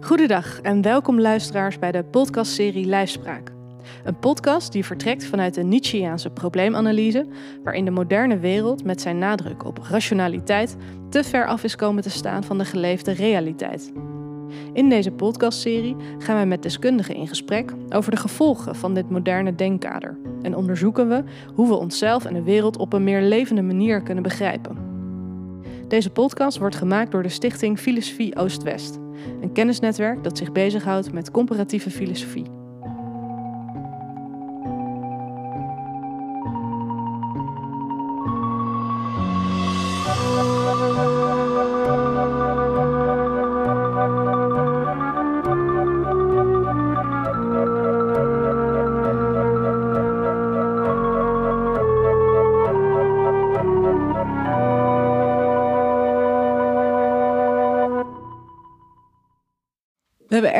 Goedendag en welkom luisteraars bij de podcastserie Lijfspraak. Een podcast die vertrekt vanuit de Nietzscheaanse probleemanalyse, waarin de moderne wereld met zijn nadruk op rationaliteit te ver af is komen te staan van de geleefde realiteit. In deze podcastserie gaan wij met deskundigen in gesprek over de gevolgen van dit moderne denkkader en onderzoeken we hoe we onszelf en de wereld op een meer levende manier kunnen begrijpen. Deze podcast wordt gemaakt door de stichting Filosofie Oost-West, een kennisnetwerk dat zich bezighoudt met comparatieve filosofie.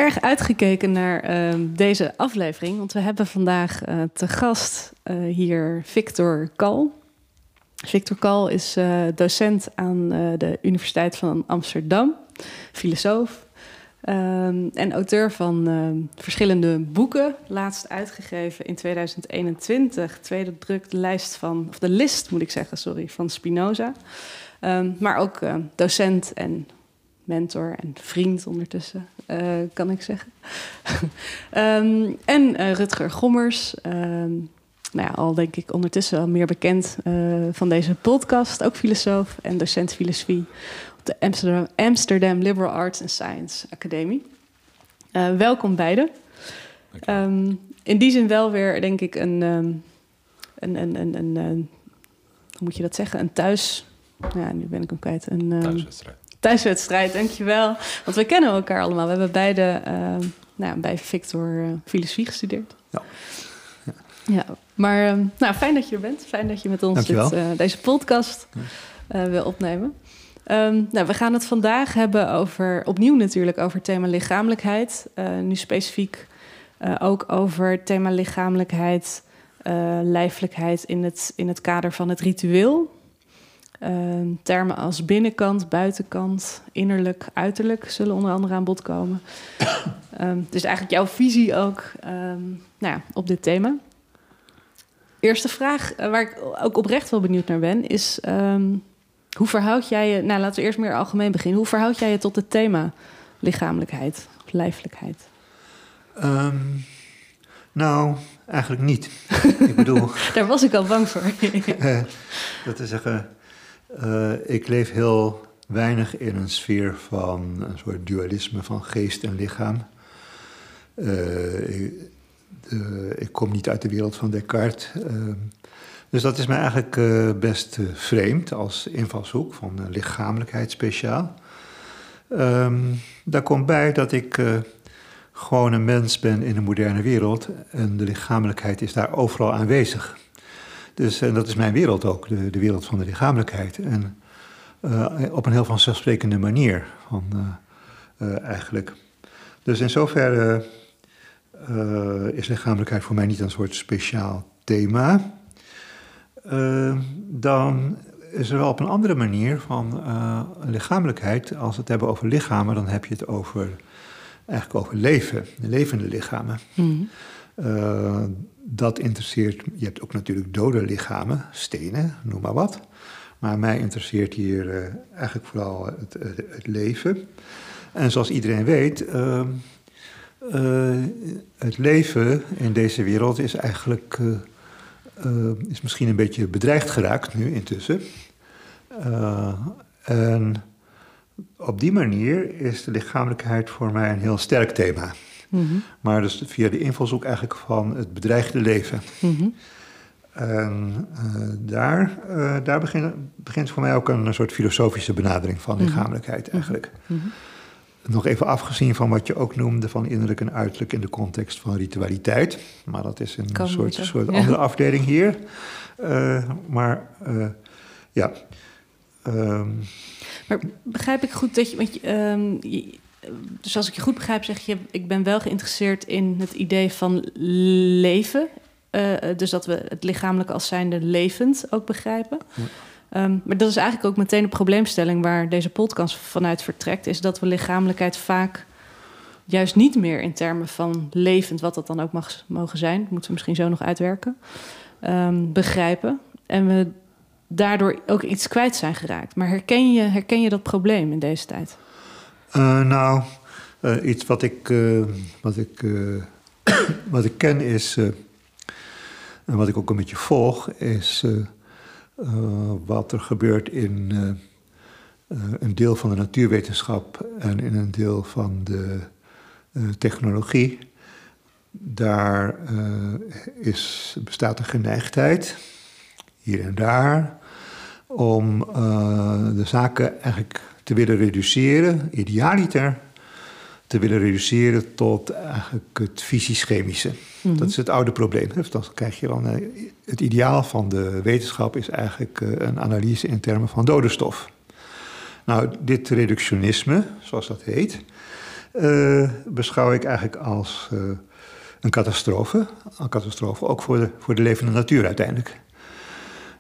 Erg uitgekeken naar uh, deze aflevering, want we hebben vandaag uh, te gast uh, hier Victor Kal. Victor Kal is uh, docent aan de Universiteit van Amsterdam, filosoof um, en auteur van uh, verschillende boeken. Laatst uitgegeven in 2021, tweede druk de lijst van, of de list moet ik zeggen, sorry, van Spinoza. Maar ook docent en mentor en vriend ondertussen, uh, kan ik zeggen. um, en uh, Rutger Gommers, um, nou ja, al denk ik ondertussen al meer bekend uh, van deze podcast, ook filosoof en docent filosofie op de Amsterdam, Amsterdam Liberal Arts and Science Academie. welkom beiden. Um, in die zin wel weer, denk ik, een, een, een, een, een, een hoe moet je dat zeggen, een thuis... Ja, nu ben ik hem kwijt. Een, Thuiswedstrijd thuiswedstrijd, dankjewel. Want we kennen elkaar allemaal. We hebben beide uh, nou, bij Victor uh, filosofie gestudeerd. Ja. ja. ja maar uh, nou, fijn dat je er bent. Fijn dat je met ons dit, eh, deze podcast wil opnemen. Um, nou, we gaan het vandaag hebben over, opnieuw natuurlijk, over het thema lichamelijkheid. nu specifiek ook over het thema lichamelijkheid, lijfelijkheid in het, in het kader van het ritueel. Uh, termen als binnenkant, buitenkant, innerlijk, uiterlijk zullen onder andere aan bod komen. um, dus eigenlijk jouw visie ook um, nou ja, op dit thema. Eerste vraag, uh, waar ik ook oprecht wel benieuwd naar ben, is um, hoe verhoud jij je, nou laten we eerst meer algemeen beginnen, hoe verhoud jij je tot het thema lichamelijkheid of lijfelijkheid? nou, eigenlijk niet. ik bedoel... Daar was ik al bang voor. uh, dat te zeggen uh, ik leef heel weinig in een sfeer van een soort dualisme van geest en lichaam. Uh, ik, de, ik, kom niet uit de wereld van Descartes. Uh, dus dat is mij eigenlijk best vreemd als invalshoek van lichamelijkheid speciaal. Um, daar komt bij dat ik gewoon een mens ben in een moderne wereld en de lichamelijkheid is daar overal aanwezig. Dus en dat is mijn wereld ook, de, de wereld van de lichamelijkheid. En uh, op een heel vanzelfsprekende manier, van, uh, eigenlijk. Dus in zoverre is lichamelijkheid voor mij niet een soort speciaal thema. dan is er wel op een andere manier van lichamelijkheid. Als we het hebben over lichamen, dan heb je het over, eigenlijk over leven, levende lichamen. Mm. Uh, dat interesseert, je hebt ook natuurlijk dode lichamen, stenen, noem maar wat. Maar mij interesseert hier uh, eigenlijk vooral het, het, het, leven. En zoals iedereen weet, uh, het leven in deze wereld is eigenlijk is misschien een beetje bedreigd geraakt nu intussen. en op die manier is de lichamelijkheid voor mij een heel sterk thema. Mm Maar dus via de invalshoek eigenlijk van het bedreigde leven. Mm -hmm. En uh, daar, uh, daar begint, begint voor mij ook een, soort filosofische benadering van mhm. lichamelijkheid mhm. eigenlijk. Mm -hmm. Nog even afgezien van wat je ook noemde van innerlijk en uiterlijk in de context van ritualiteit. Maar dat is een kan soort, soort ja. andere afdeling hier. Uh, maar ja. Um, maar begrijp ik goed dat je, want je, um, je dus als ik je goed begrijp, zeg je: ik ben wel geïnteresseerd in het idee van leven. Uh, dus dat we het lichamelijke als zijnde levend ook begrijpen. Ja. Um, maar dat is eigenlijk ook meteen de probleemstelling waar deze podcast vanuit vertrekt, is dat we lichamelijkheid vaak juist niet meer in termen van levend, wat dat dan ook mag mogen zijn, dat moeten we misschien zo nog uitwerken, ehm, begrijpen. En we daardoor ook iets kwijt zijn geraakt. Maar herken je, herken je dat probleem in deze tijd? Uh, nou, uh, iets wat ik, uh, wat ik, wat ik ken is, en wat ik ook een beetje volg, is wat er gebeurt in een deel van de natuurwetenschap en in een deel van de technologie. Daar is, bestaat een geneigdheid, hier en daar, om de zaken eigenlijk te willen reduceren, idealiter te willen reduceren tot eigenlijk het fysisch-chemische. Mhm. Dat is het oude probleem. Dan krijg je dan, eh, het ideaal van de wetenschap is eigenlijk eh, een analyse in termen van dode stof. Nou, dit reductionisme, zoals dat heet, uh, beschouw ik eigenlijk als een catastrofe. Een catastrofe ook voor de, voor de levende natuur uiteindelijk.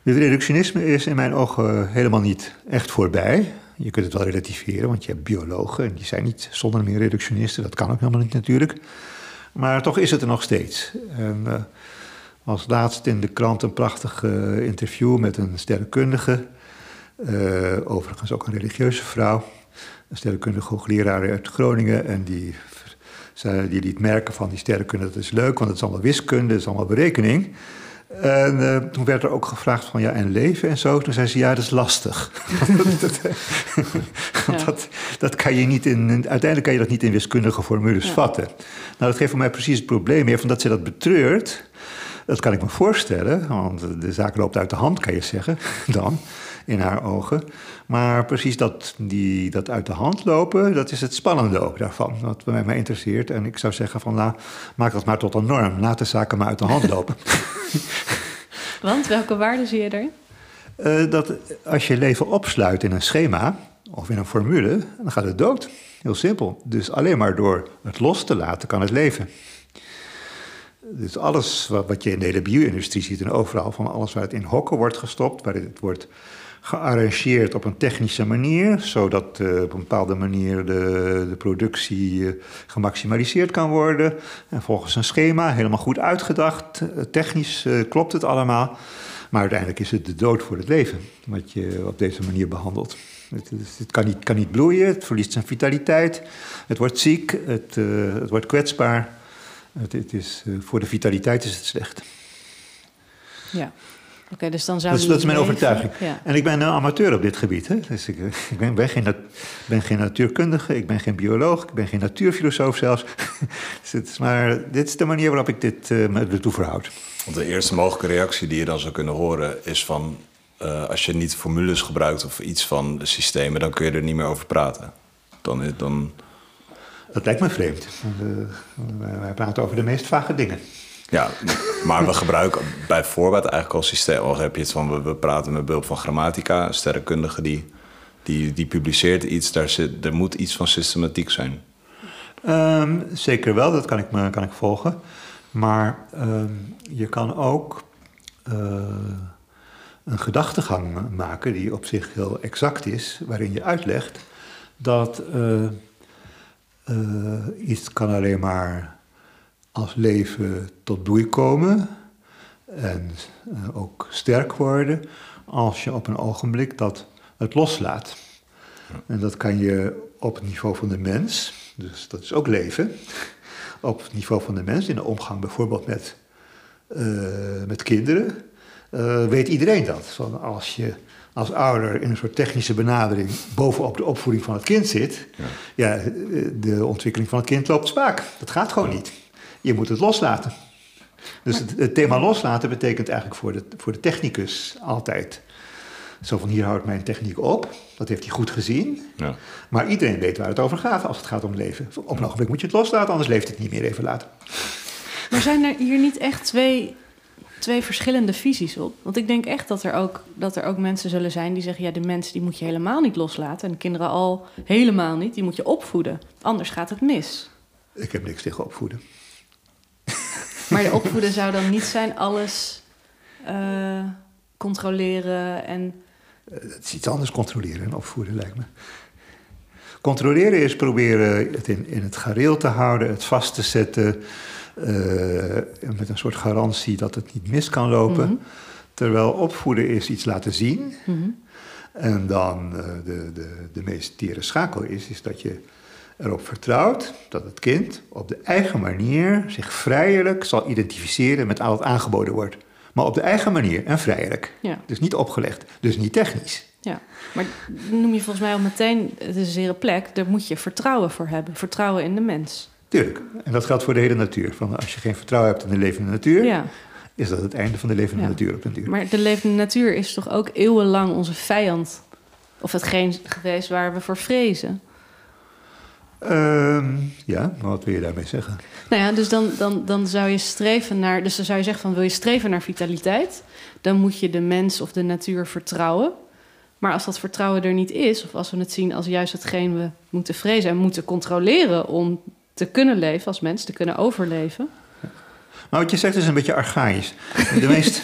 Dit reductionisme is in mijn ogen helemaal niet echt voorbij. Je kunt het wel relativeren, want je hebt biologen en die zijn niet zonder meer reductionisten. Dat kan ook helemaal niet natuurlijk. Maar toch is het er nog steeds. En uh, als laatst in de krant een prachtig uh, interview met een sterrenkundige. Uh, overigens ook een religieuze vrouw. Een sterrenkundige hoogleraar uit Groningen. En die, die liet merken van die sterrenkunde, dat is leuk, want het is allemaal wiskunde, het is allemaal berekening. En uh, toen werd er ook gevraagd van ja, en leven en zo. Toen zei ze ja, dat is lastig. ja. dat, dat kan je niet in, uiteindelijk kan je dat niet in wiskundige formules ja. vatten. Nou, dat geeft voor mij precies het probleem meer, van dat ze dat betreurt. Dat kan ik me voorstellen, want de zaak loopt uit de hand, kan je zeggen, dan, in haar ogen. Maar precies dat, die, dat uit de hand lopen, dat is het spannende ook daarvan, wat mij, mij interesseert. En ik zou zeggen van, nou, maak dat maar tot een norm. Laat de zaken maar uit de hand lopen. Want, welke waarden zie je erin? Uh, dat als je leven opsluit in een schema of in een formule, dan gaat het dood. Heel simpel. Dus alleen maar door het los te laten kan het leven. Dus alles wat, wat je in de hele bio-industrie ziet en overal, van alles waar het in hokken wordt gestopt, waar het wordt gearrangeerd op een technische manier, zodat uh, op een bepaalde manier de, de productie uh, gemaximaliseerd kan worden. En volgens een schema, helemaal goed uitgedacht. Uh, technisch klopt het allemaal. Maar uiteindelijk is het de dood voor het leven, wat je op deze manier behandelt. Het, het kan, niet, kan niet bloeien, het verliest zijn vitaliteit, het wordt ziek, het, het wordt kwetsbaar. Het, het is, voor de vitaliteit is het slecht. Ja. Oké, dus dan zou dus dat is mijn overtuiging. En ik ben een amateur op dit gebied. Hè? Dus ik, ik ben, ben, geen, ben geen natuurkundige, ik ben geen bioloog, ik ben geen natuurfilosoof zelfs. dus het is maar dit is de manier waarop ik dit uh, me ertoe verhoud. Want de eerste mogelijke reactie die je dan zou kunnen horen is van... Uh, als je niet formules gebruikt of iets van de systemen... dan kun je er niet meer over praten. Dan, dan... Dat lijkt me vreemd. Uh, wij praten over de meest vage dingen. Ja, maar we gebruiken bijvoorbeeld eigenlijk al systeem. Al heb je het van we, praten met behulp van grammatica, een sterrenkundige die, die, die publiceert iets, daar zit, er moet iets van systematiek zijn. Um, zeker wel, dat kan ik, kan ik volgen. Maar um, je kan ook uh, een gedachtegang maken die op zich heel exact is, waarin je uitlegt dat uh, uh, iets kan alleen maar als leven tot bloei komen en uh, ook sterk worden als je op een ogenblik dat het loslaat. En dat kan je op het niveau van de mens, dus dat is ook leven, op het niveau van de mens, in de omgang bijvoorbeeld met, uh, met kinderen, uh, weet iedereen dat. Van als je als ouder in een soort technische benadering bovenop de opvoeding van het kind zit, ja, ja de ontwikkeling van het kind loopt spaak. Dat gaat gewoon niet je moet het loslaten. Dus het, thema loslaten betekent eigenlijk voor de, voor de technicus altijd. Zo van hier houdt mijn techniek op. Dat heeft hij goed gezien. Ja. Maar iedereen weet waar het over gaat als het gaat om leven. Op een ogenblik moet je het loslaten, anders leeft het niet meer even later. Maar zijn er hier niet echt twee, twee verschillende visies op? Want ik denk echt dat er, ook, dat er ook mensen zullen zijn die zeggen... ja, de mensen die moet je helemaal niet loslaten. En de kinderen al helemaal niet. Die moet je opvoeden. Anders gaat het mis. Ik heb niks tegen opvoeden. Maar de opvoeden zou dan niet zijn alles uh, controleren en... Het is iets anders controleren en opvoeden, lijkt me. Controleren is proberen het in, in het gareel te houden, het vast te zetten, eh, met een soort garantie dat het niet mis kan lopen. Mhm. Terwijl opvoeden is iets laten zien. Mhm. En dan eh, de, de, de meest tere schakel is, is dat je erop vertrouwt dat het kind op de eigen manier zich vrijelijk zal identificeren met al wat aangeboden wordt. Maar op de eigen manier en vrijelijk. Ja. Dus niet opgelegd, dus niet technisch. Ja, maar noem je volgens mij al meteen, het is een zere plek, daar moet je vertrouwen voor hebben. Vertrouwen in de mens. Tuurlijk. En dat geldt voor de hele natuur. Van als je geen vertrouwen hebt in de levende natuur, Ja, is dat het einde van de levende Ja. natuur op den duur. maar de levende natuur is toch ook eeuwenlang onze vijand? Of hetgeen geweest waar we voor vrezen? Ehm, ja, maar wat wil je daarmee zeggen? Nou ja, dus dan, dan, dan zou je streven naar. Dus dan zou je zeggen van wil je streven naar vitaliteit, dan moet je de mens of de natuur vertrouwen. Maar als dat vertrouwen er niet is, of als we het zien als juist hetgeen we moeten vrezen en moeten controleren om te kunnen leven als mens, te kunnen overleven. Maar wat je zegt is een beetje archaïs. De meest,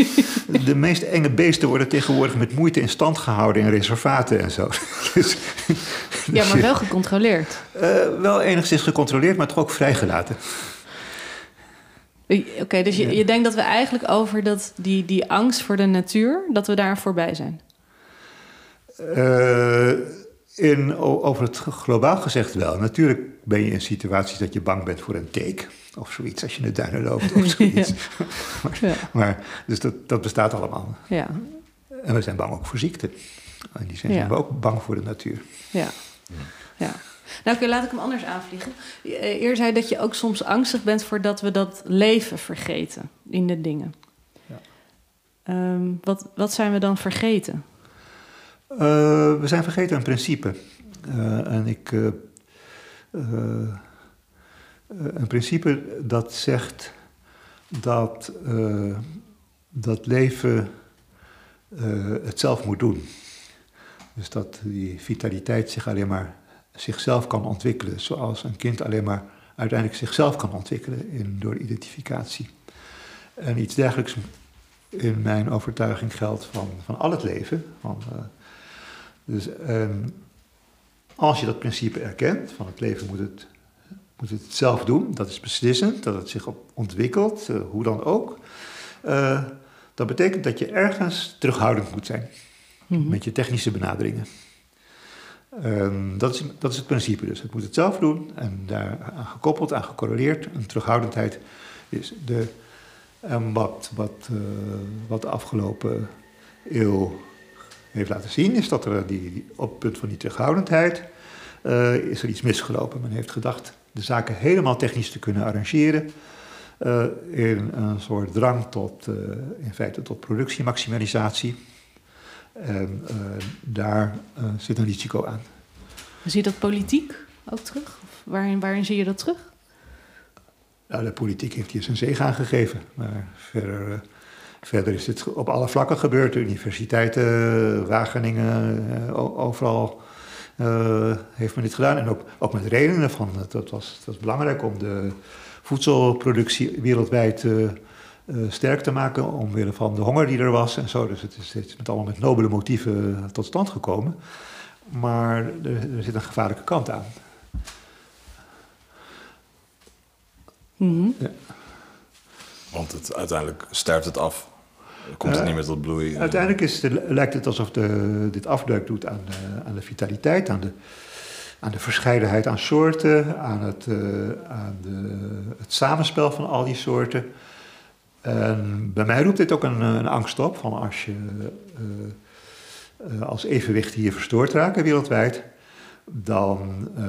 de meest enge beesten worden tegenwoordig met moeite in stand gehouden in reservaten en zo. Dus, Ja, maar wel gecontroleerd. eh, wel enigszins gecontroleerd, maar toch ook vrijgelaten. Oké, dus je, je denkt dat we eigenlijk over dat, die, die angst voor de natuur, dat we daar voorbij zijn. Eh, in, over het globaal gezegd wel. Natuurlijk ben je in situaties dat je bang bent voor een teek of zoiets als je in de duinen loopt of zoiets. maar, Ja. maar, dus dat, dat bestaat allemaal. Ja, En we zijn bang ook voor ziekte. In die zin Ja. zijn we ook bang voor de natuur. ja. ja. Nou, oké, laat ik hem anders aanvliegen. Eh, Eer zei dat je ook soms angstig bent voordat we dat leven vergeten in de dingen. Ja. Ehm, wat, wat zijn we dan vergeten? Eh, we zijn vergeten een principe. Eh, en ik. Een principe dat zegt dat eh, dat leven eh, het zelf moet doen. Dus dat die vitaliteit zich alleen maar zichzelf kan ontwikkelen, zoals een kind alleen maar uiteindelijk zichzelf kan ontwikkelen in, door identificatie. En iets dergelijks in mijn overtuiging geldt van, van al het leven. Van, eh, dus ehm, als je dat principe erkent, van het leven moet het, moet het zelf doen, dat is beslissend, dat het zich ontwikkelt, eh, hoe dan ook. eh, dat betekent dat je ergens terughoudend moet zijn Mhm. met je technische benaderingen. Ehm, dat, is, dat is het principe dus. Het moet het zelf doen en daar aan gekoppeld, aan gecorreleerd, een terughoudendheid is de, en wat, wat, eh, wat de afgelopen eeuw heeft laten zien, is dat er die, die- op het punt van die terughoudendheid is er iets misgelopen. Men heeft gedacht de zaken helemaal technisch te kunnen arrangeren. eh, in een soort drang tot, eh, in feite tot productiemaximalisatie. En eh, daar zit een risico aan. Zie je dat politiek ook terug? Of waarin, waarin zie je dat terug? Nou, de politiek heeft hier zijn zegen aan gegeven. Maar verder, verder is dit op alle vlakken gebeurd. De universiteiten, Wageningen, overal heeft men dit gedaan. En ook, ook met redenen van, het- dat was, dat was belangrijk om de voedselproductie wereldwijd eh, eh, sterk te maken. Omwille van de honger die er was en zo. Dus het is, het is met allemaal met nobele motieven eh, tot stand gekomen. Maar er, er zit een gevaarlijke kant aan. Mhm. Want het, uiteindelijk sterft het af. Komt het Eh, niet meer tot bloei. Uiteindelijk is het, lijkt het alsof de, dit afbreuk doet aan, eh, aan de vitaliteit, aan de, aan de verscheidenheid aan soorten, aan, het, eh, aan de, het samenspel van al die soorten. En bij mij roept dit ook een, een angst op van als je eh, eh, als evenwicht hier verstoord raken wereldwijd, dan eh,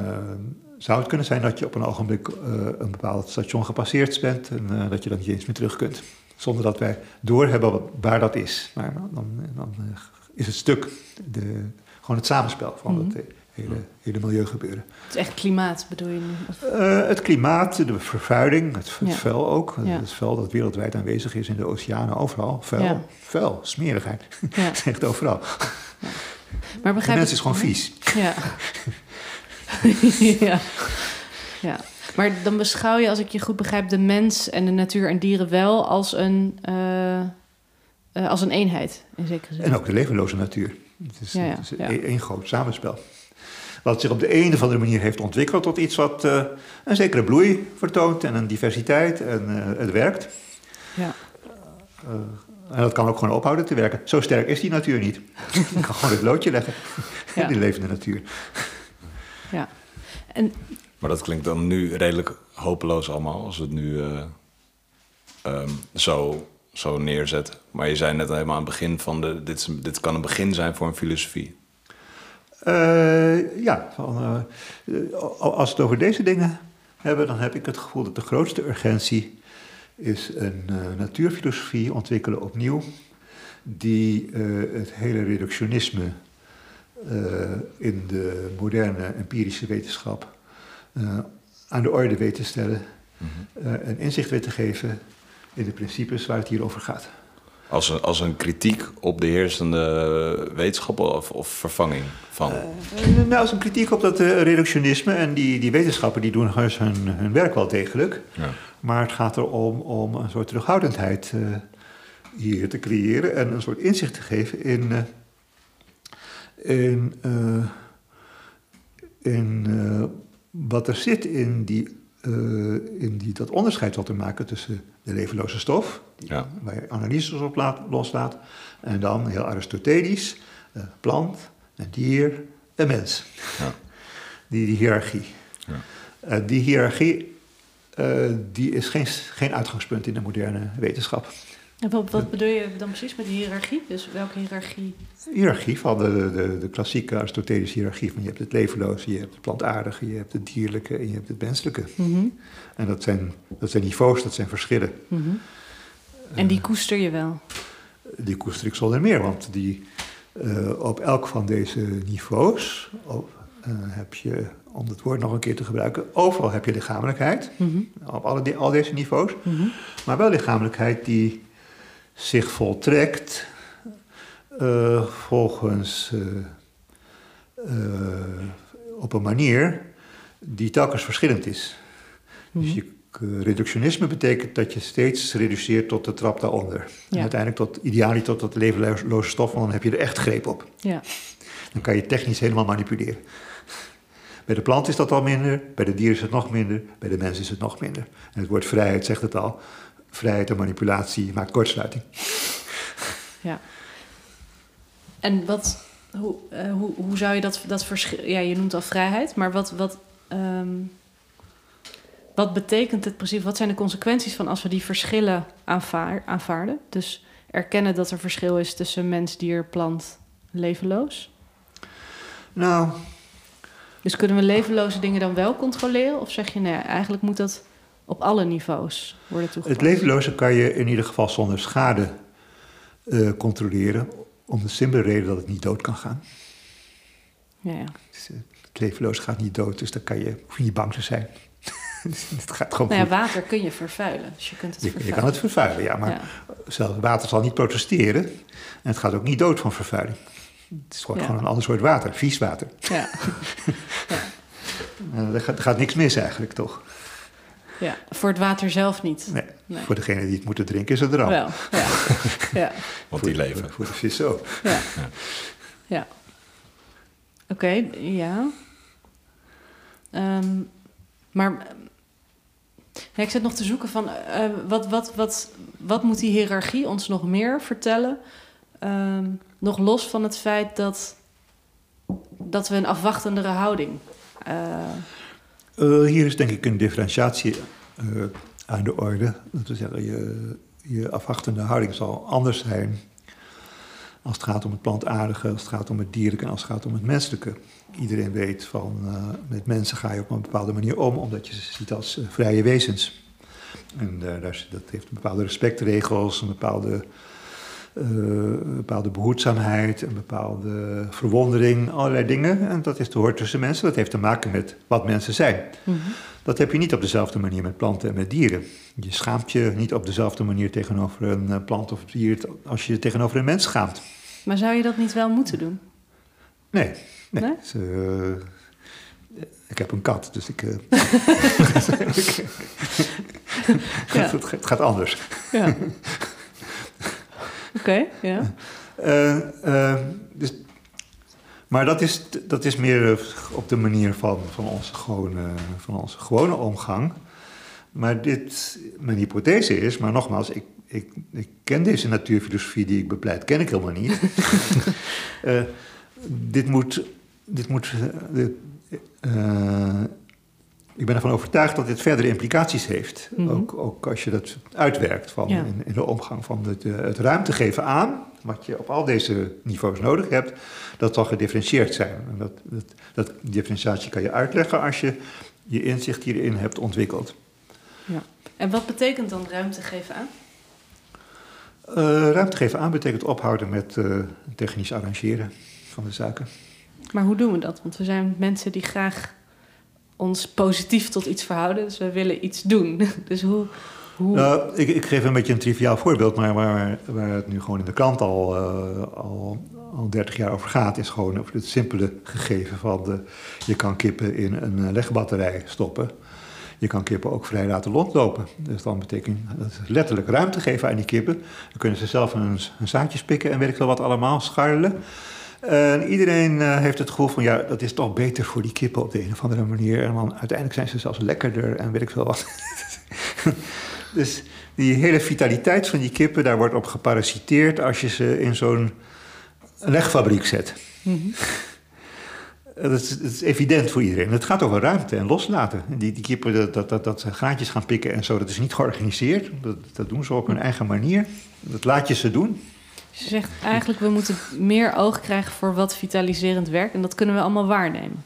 zou het kunnen zijn dat je op een ogenblik eh, een bepaald station gepasseerd bent en eh, dat je dan niet eens meer terug kunt. Zonder dat wij doorhebben wat- waar dat is. Maar dan, dan eh, is het stuk, de, gewoon het samenspel van Mhm. het eh, hele, hele milieugebeuren. Het is echt klimaat, bedoel je nu? Eh, het klimaat, de vervuiling, het, het Ja. vuil ook. Ja. Het vuil dat wereldwijd aanwezig is in de oceanen, overal. Vuil, Ja. vuil, smerigheid. Ja. Echt overal. Maar De begrijp mens ik- is gewoon vies. Ja. ja. Maar dan beschouw je, als ik je goed begrijp, de mens en de natuur en dieren wel als een, eh, eh, als een eenheid, in zekere zin. En ook de levenloze natuur. Het is, Ja, ja, het is ja. één één groot samenspel. wat zich op de een of andere manier heeft ontwikkeld tot iets wat eh, een zekere bloei vertoont en een diversiteit en het werkt. Ja. en dat kan ook gewoon ophouden te werken. Zo sterk is die natuur niet. Je kan gewoon het loodje leggen Ja. in die levende natuur. ja. En Maar dat klinkt dan nu redelijk hopeloos allemaal, als we het nu eh, ehm, zo, zo neerzetten. Maar je zei net helemaal aan het begin van, de, dit, dit kan een begin zijn voor een filosofie. Eh, ja, van, eh, als we het over deze dingen hebben, dan heb ik het gevoel dat de grootste urgentie is een natuurfilosofie ontwikkelen opnieuw, die het hele reductionisme in de moderne empirische wetenschap eh, aan de orde weet te stellen eh, en inzicht weet te geven in de principes waar het hier over gaat. Als een, als een kritiek op de heersende wetenschap of, of vervanging van. Eh, nou, als een kritiek op dat eh, reductionisme en die, die wetenschappen die doen hun, hun werk wel degelijk. ja. Maar het gaat erom om een soort terughoudendheid eh, hier te creëren en een soort inzicht te geven in, eh, in, eh, in eh, wat er zit in, die, eh, in die, dat onderscheid wat te maken tussen de levenloze stof, die, Ja. waar je analyses op laat, loslaat, en dan heel aristotelisch, eh, plant, een dier, een mens. Ja. Die, die hiërarchie. Ja. Die hiërarchie eh, die is geen, geen uitgangspunt in de moderne wetenschap. En wat, wat bedoel je dan precies met die hiërarchie? Dus welke hiërarchie? Hiërarchie van de, de, de klassieke Aristotelische hiërarchie. Van je hebt het levenloze, je hebt het plantaardige, je hebt het dierlijke en je hebt het menselijke. Mhm, En dat zijn, dat zijn niveaus, dat zijn verschillen. mhm. En die koester je wel. Die koester ik zonder meer, want die, eh, op elk van deze niveaus op, eh, heb je, om het woord nog een keer te gebruiken, overal heb je lichamelijkheid. Mhm, Op alle, al deze niveaus. Maar wel lichamelijkheid die zich voltrekt eh, volgens eh, eh, op een manier die telkens verschillend is. Dus Mhm. je reductionisme betekent dat je steeds reduceert tot de trap daaronder. En uiteindelijk tot ideaal tot dat levenloze stof, want dan heb je er echt greep op. Ja. Dan kan je technisch helemaal manipuleren. Bij de plant is dat al minder, bij de dier is het nog minder, bij de mens is het nog minder. En het woord vrijheid zegt het al. Vrijheid en manipulatie maakt kortsluiting. Ja. En wat, hoe, eh, hoe, hoe zou je dat, dat verschil... Ja, je noemt al vrijheid, maar wat, wat, ehm, wat betekent het precies? Wat zijn de consequenties van als we die verschillen aanvaar, aanvaarden? Dus erkennen dat er verschil is tussen mens, dier, plant, levenloos. Nou, Dus kunnen we levenloze dingen dan wel controleren? Of zeg je, nee, eigenlijk moet dat op alle niveaus worden toegepast? het levenloze kan je in ieder geval zonder schade eh, controleren. Om de simpele reden dat het niet dood kan gaan. Ja, ja. Dus, eh, het levenloze gaat niet dood, dus dan kan je, hoef je niet bang te zijn. het gaat gewoon Nou ja, water kun je vervuilen. Dus je kunt het Je, je vervuilen. kan het vervuilen, ja, maar zelfs water zal niet protesteren. En het gaat ook niet dood van vervuiling. Het is gewoon, een ander soort water, vies water. Ja. Er, gaat, er gaat niks mis eigenlijk, toch? Ja, voor het water zelf niet. Nee. Nee. Voor degene die het moeten drinken is het er al. Wel, ja. ja. Want voor, die leven. Voor, voor de vis ook. Ja. Ja. ja. Oké, ja. Ehm, maar ja, ik zit nog te zoeken van eh, wat, wat, wat, wat moet die hiërarchie ons nog meer vertellen? Ehm, nog los van het feit dat, dat we een afwachtendere houding. eh, Eh, hier is denk ik een differentiatie eh, aan de orde. Dat wil zeggen, je, afwachtende houding zal anders zijn als het gaat om het plantaardige, als het gaat om het dierlijke en als het gaat om het menselijke. Iedereen weet van eh, met mensen ga je op een bepaalde manier om, omdat je ze ziet als vrije wezens. En dat heeft bepaalde respectregels, een bepaalde, een bepaalde behoedzaamheid, een bepaalde verwondering, allerlei dingen. En dat is te hoort tussen mensen. Dat heeft te maken met wat mensen zijn. mhm. Dat heb je niet op dezelfde manier met planten en met dieren. Je schaamt je niet op dezelfde manier tegenover een eh, plant of dier als je je tegenover een mens schaamt. Maar zou je dat niet wel moeten doen? Nee, nee. Nee? Dus, eh, ik heb een kat, dus ik. eh, Ja. het, gaat- het gaat anders. Ja. Oké, ja. Eh, eh, dus, Maar dat is, dat is meer eh, op de manier van, van, onze gewone, van onze gewone omgang. Maar dit, mijn hypothese is, maar nogmaals, ik, ik, ik ken deze natuurfilosofie die ik bepleit, ken ik helemaal niet. uh, dit moet, dit moet uh, ik ben ervan overtuigd dat dit verdere implicaties heeft. Mm -hmm. ook, ook, als je dat uitwerkt van ja. in, in, de omgang van het, het ruimte geven aan, wat je op al deze niveaus nodig hebt, dat zal gedifferentieerd zijn. En dat, dat, dat differentiatie kan je uitleggen als je je inzicht hierin hebt ontwikkeld. Ja. En wat betekent dan ruimte geven aan? Uh, ruimte geven aan betekent ophouden met uh, technisch arrangeren van de zaken. Maar hoe doen we dat? Want we zijn mensen die graag ons positief tot iets verhouden, dus we willen iets doen. Dus hoe. hoe... Nou, ik, ik, geef een beetje een triviaal voorbeeld, maar waar, waar het nu gewoon in de krant al, uh, al, al 30 jaar over gaat, is gewoon over het simpele gegeven van de, je kan kippen in een legbatterij stoppen. Je kan kippen ook vrij laten rondlopen. Dus dan betekent dat letterlijk ruimte geven aan die kippen. Dan kunnen ze zelf een, een zaadjes pikken en weet ik wel wat allemaal, scharrelen. En iedereen uh, heeft het gevoel van, ja, dat is toch beter voor die kippen op de een of andere manier. En dan uiteindelijk zijn ze zelfs lekkerder en weet ik veel wat. dus die hele vitaliteit van die kippen, daar wordt op geparasiteerd als je ze in zo'n legfabriek zet. Mm -hmm. Dat is, dat is, evident voor iedereen. Het gaat over ruimte en loslaten. Die, die kippen, dat, dat, dat, dat ze graantjes gaan pikken en zo, dat is niet georganiseerd. Dat, dat doen ze op hun eigen manier. Dat laat je ze doen. Je zegt eigenlijk, we moeten meer oog krijgen voor wat vitaliserend werkt. En dat kunnen we allemaal waarnemen.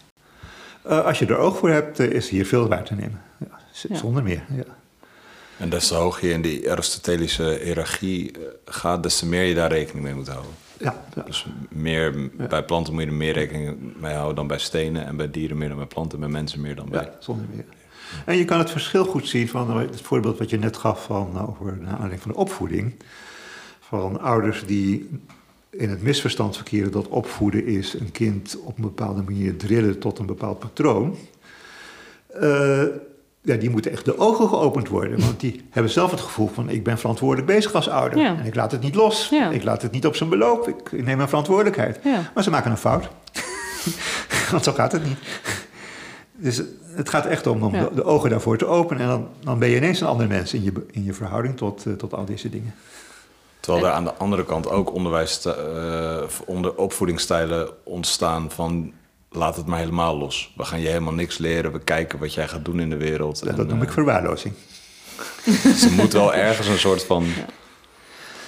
Uh, als je er oog voor hebt, uh, is hier veel waar te nemen. Ja, zonder ja. meer, ja. En des te hoger je in die Aristotelische hiërarchie gaat, des te meer je daar rekening mee moet houden. Ja, ja. Dus meer, ja. bij planten moet je er meer rekening mee houden dan bij stenen. En bij dieren meer dan bij planten. Bij mensen meer dan bij... Ja, zonder meer. En je kan het verschil goed zien van het voorbeeld wat je net gaf van, over aanleiding van de opvoeding. Van ouders die in het misverstand verkeren dat opvoeden is een kind op een bepaalde manier drillen tot een bepaald patroon. Uh, ja, die moeten echt de ogen geopend worden. Want die hebben zelf het gevoel van... ik ben verantwoordelijk bezig als ouder. Ja. En ik laat het niet los. Ja. Ik laat het niet op zijn beloop. Ik, neem mijn verantwoordelijkheid. Ja. Maar ze maken een fout. want zo gaat het niet. Dus het gaat echt om, om de, de, ogen daarvoor te openen. En dan, dan ben je ineens een ander mens in je, in je verhouding tot, uh, tot al deze dingen. Terwijl er aan de andere kant ook onderwijs, uh, onder opvoedingsstijlen ontstaan van laat het maar helemaal los. We gaan je helemaal niks leren. We kijken wat jij gaat doen in de wereld. Ja, en, dat noem uh, ik verwaarlozing. Ze moet wel ergens een soort van... Ja.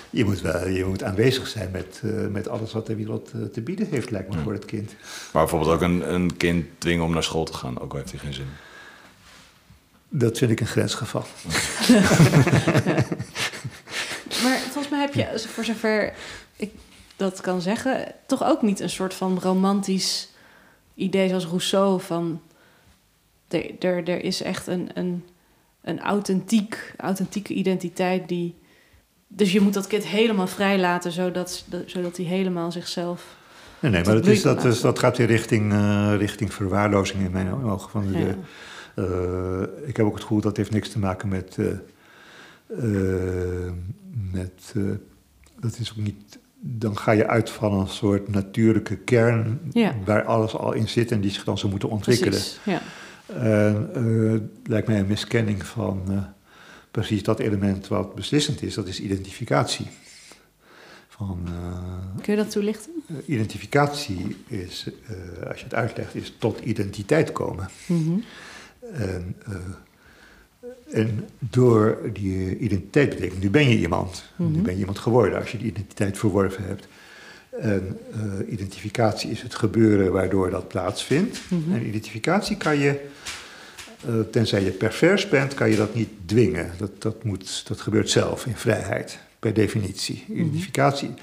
Je moet, wel, je moet aanwezig zijn met, uh, met alles wat de wereld te bieden heeft, lijkt me, ja. voor het kind. Maar bijvoorbeeld ook een, een kind dwingen om naar school te gaan, ook al heeft hij geen zin. Dat vind ik een grensgeval. Maar volgens mij heb je, voor zover ik dat kan zeggen, toch ook niet een soort van romantisch idee zoals Rousseau van er, er, er is echt een, een, een authentiek, authentieke identiteit die. Dus je moet dat kind helemaal vrij laten, zodat, zodat hij helemaal zichzelf. Nee, nee maar dat, is, dat, is, dat gaat weer richting, uh, richting verwaarlozing in mijn ogen. Van de, uh, ik heb ook het gevoel dat heeft niks te maken met. Uh, met dat is ook niet dan ga je uit van een soort natuurlijke kern ja. waar alles al in zit en die zich dan zou moeten ontwikkelen. Precies, ja. En uh, lijkt mij een miskenning van uh, precies dat element wat beslissend is, dat is identificatie. Van, uh, Kun je dat toelichten? identificatie is, als je het uitlegt, is tot identiteit komen. Mm -hmm. En en door die identiteit betekent, nu ben je iemand. Mm -hmm. Nu ben je iemand geworden als je die identiteit verworven hebt. En uh, identificatie is het gebeuren waardoor dat plaatsvindt. Mm -hmm. En identificatie kan je, uh, tenzij je pervers bent, kan je dat niet dwingen. Dat, dat, moet, dat gebeurt zelf in vrijheid, per definitie. Mm -hmm. Identificatie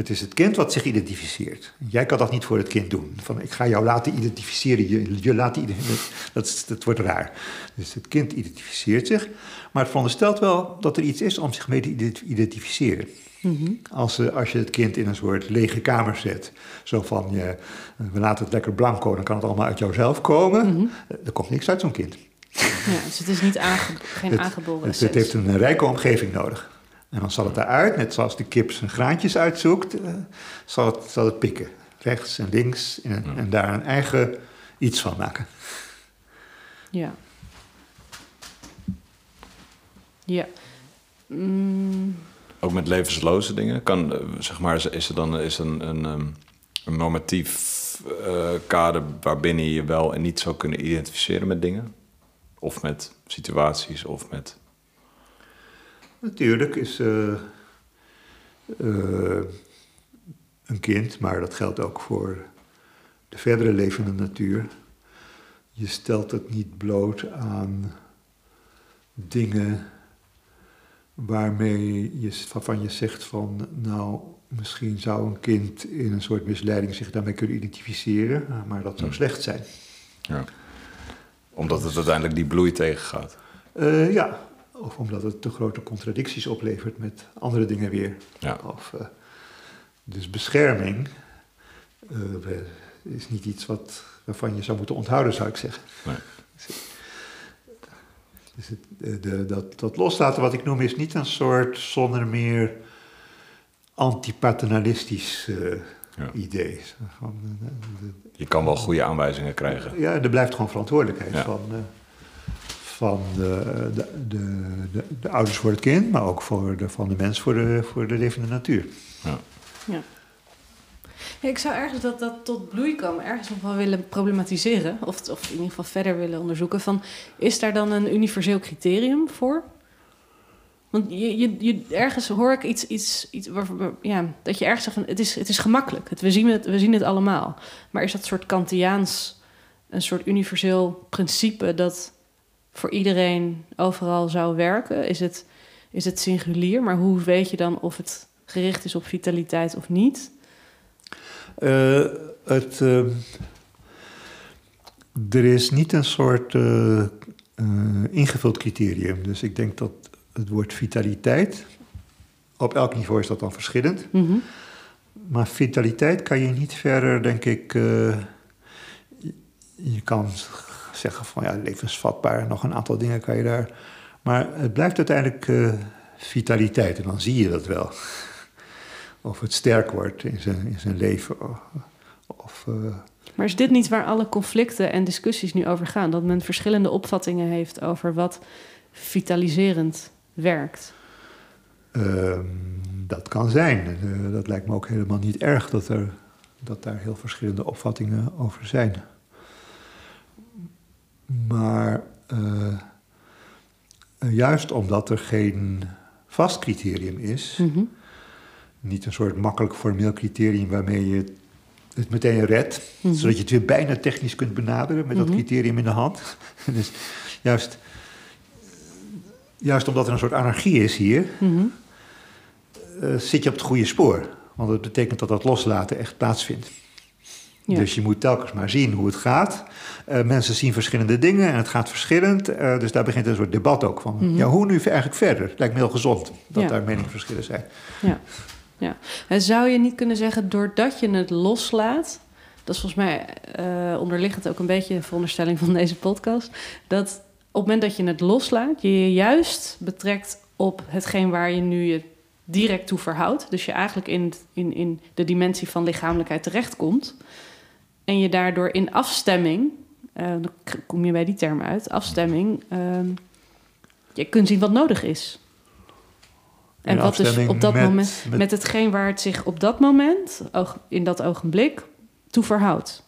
het is het kind wat zich identificeert. Jij kan dat niet voor het kind doen. Van ik ga jou laten identificeren, je, je dat, dat wordt raar. Dus het kind identificeert zich, maar het veronderstelt wel dat er iets is om zich mee te identificeren. Mm -hmm. als, als je het kind in een soort lege kamer zet, zo van je, we laten het lekker blanco, dan kan het allemaal uit jouzelf komen. Mm -hmm. Er komt niks uit zo'n kind. Ja, dus het is niet aange, geen het, aangeboren het, het heeft een rijke omgeving nodig. En dan zal het eruit, net zoals de kip zijn graantjes uitzoekt, uh, zal, het, zal het pikken. rechts en links en, en daar een eigen iets van maken. Ja. Ja. Mm, Ook met levensloze dingen? Kan, eh, zeg maar, is er dan is een, een, ehm, een normatief eh, kader waarbinnen je je wel en niet zou kunnen identificeren met dingen? Of met situaties of met... Natuurlijk is eh, eh, een kind, maar dat geldt ook voor de verdere levende natuur. Je stelt het niet bloot aan dingen waarmee je, waarvan je zegt van, nou, misschien zou een kind in een soort misleiding zich daarmee kunnen identificeren, maar dat zou Hmm. slecht zijn. Ja. Omdat het uiteindelijk die bloei tegengaat. Eh, ja, of omdat het te grote contradicties oplevert met andere dingen weer. Ja. Of, eh, dus bescherming eh, is niet iets wat, waarvan je zou moeten onthouden, zou ik zeggen. Nee. Dus het, eh, de, dat, dat loslaten wat ik noem is niet een soort zonder meer antipaternalistisch Ja. idee. Van, de- Je kan wel goede aanwijzingen krijgen. ja, er blijft gewoon verantwoordelijkheid Ja. van, van de, de, de, de, de ouders voor het kind, maar ook voor de, van de mens voor de, voor de levende natuur. Ja. ja. Ik zou ergens dat dat tot bloei komen, ergens nog wel willen problematiseren. Of, of in ieder geval verder willen onderzoeken. Van, is daar dan een universeel criterium voor? Want je, je, je, ergens hoor ik iets, iets, iets waar, waar- ja, dat je ergens zegt van het is, het is gemakkelijk. Het, we, zien het, we zien het allemaal. Maar is dat soort Kantiaans een soort universeel principe dat voor iedereen overal zou werken? Is het, is het singulier? Maar hoe weet je dan of het gericht is op vitaliteit of niet? Eh, het, eh, er is niet een soort eh, ingevuld criterium. Dus ik denk dat het woord vitaliteit, op elk niveau is dat dan verschillend. Mhm. Maar vitaliteit kan je niet verder, denk ik. je kan zeggen van ja, levensvatbaar, nog een aantal dingen kan je daar. Maar het blijft uiteindelijk eh, vitaliteit en dan zie je dat wel. Of het sterk wordt in zijn, in zijn leven. Of, eh, Maar is dit niet waar alle conflicten en discussies nu over gaan? Dat men verschillende opvattingen heeft over wat vitaliserend werkt. Ehm, dat kan zijn. Eh, dat lijkt me ook helemaal niet erg dat, er, dat daar heel verschillende opvattingen over zijn. Maar eh, juist omdat er geen vast criterium is, Mhm. niet een soort makkelijk formeel criterium waarmee je het meteen redt, Mhm. zodat je het weer bijna technisch kunt benaderen met Mhm. dat criterium in de hand. dus juist, juist omdat er een soort anarchie is hier, Mhm. eh, zit je op het goede spoor. Want dat betekent dat dat loslaten echt plaatsvindt. Ja. Dus je moet telkens maar zien hoe het gaat. Eh, mensen zien verschillende dingen en het gaat verschillend. Eh, dus daar begint een soort debat ook van. Mhm. Ja, hoe nu eigenlijk verder? Lijkt me heel gezond dat Ja. daar meningsverschillen zijn. Ja. ja. En zou je niet kunnen zeggen, doordat je het loslaat... dat is volgens mij eh, onderliggend ook een beetje de veronderstelling van deze podcast... dat op het moment dat je het loslaat... je je juist betrekt op hetgeen waar je nu je direct toe verhoudt. Dus je eigenlijk in, in, in de dimensie van lichamelijkheid terechtkomt... en je daardoor in afstemming... eh, dan kom je bij die term uit, afstemming... ehm, je kunt zien wat nodig is. En In wat dus op dat met- moment, met- met hetgeen waar het zich op dat moment, in dat ogenblik, toe verhoudt.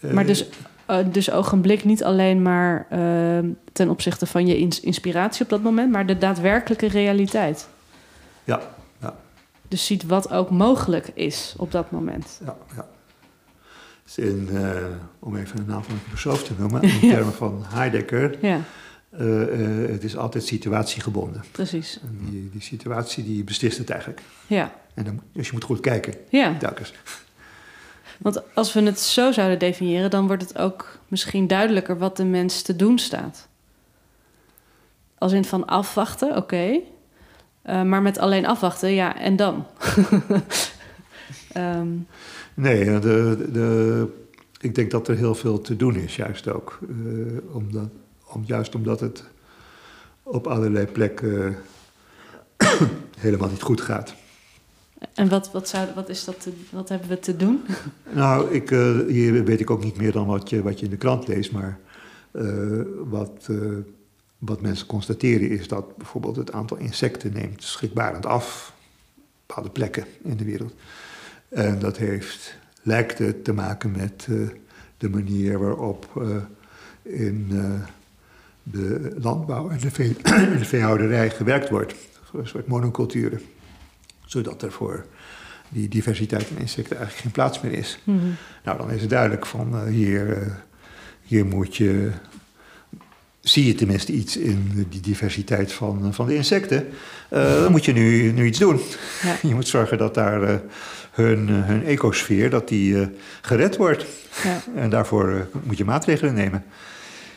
Eh, Maar dus, eh, dus ogenblik niet alleen maar eh, ten opzichte van je ins- inspiratie op dat moment, maar de daadwerkelijke realiteit. Ja, ja, Dus ziet wat ook mogelijk is op dat moment. ja. ja. In, eh, om even een naam van een filosoof te noemen, in termen van Heidegger, Ja, eh, eh, het is altijd situatiegebonden. precies. En die, die situatie die beslist het eigenlijk. Ja, En dan, dus je moet goed kijken, ja. telkens. Want als we het zo zouden definiëren, dan wordt het ook misschien duidelijker wat de mens te doen staat. Als in van afwachten, oké. Maar met alleen afwachten, ja, en dan? Ehm, Nee, de, de, ik denk dat er heel veel te doen is, juist ook. Eh, omdat, om, juist omdat het op allerlei plekken helemaal niet goed gaat. En wat, wat, zou, wat, is dat te- wat hebben we te doen? Nou, ik, eh, hier weet ik ook niet meer dan wat je, wat je in de krant leest, maar eh, wat, wat mensen constateren is dat bijvoorbeeld het aantal insecten neemt schrikbarend af op bepaalde plekken in de wereld. En dat heeft, lijkt het te maken met eh, de manier waarop eh, in eh, de landbouw en de, vee, en de veehouderij gewerkt wordt. Een soort monoculturen. Zodat er voor die diversiteit van insecten eigenlijk geen plaats meer is. Nou, dan is het duidelijk van hier, hier moet je. Zie je tenminste iets in die diversiteit van, van de insecten? Eh, dan moet je nu, nu iets doen. Ja. Je moet zorgen dat daar eh, hun, eh, hun ecosfeer dat die, gered wordt. Ja. En daarvoor moet je maatregelen nemen.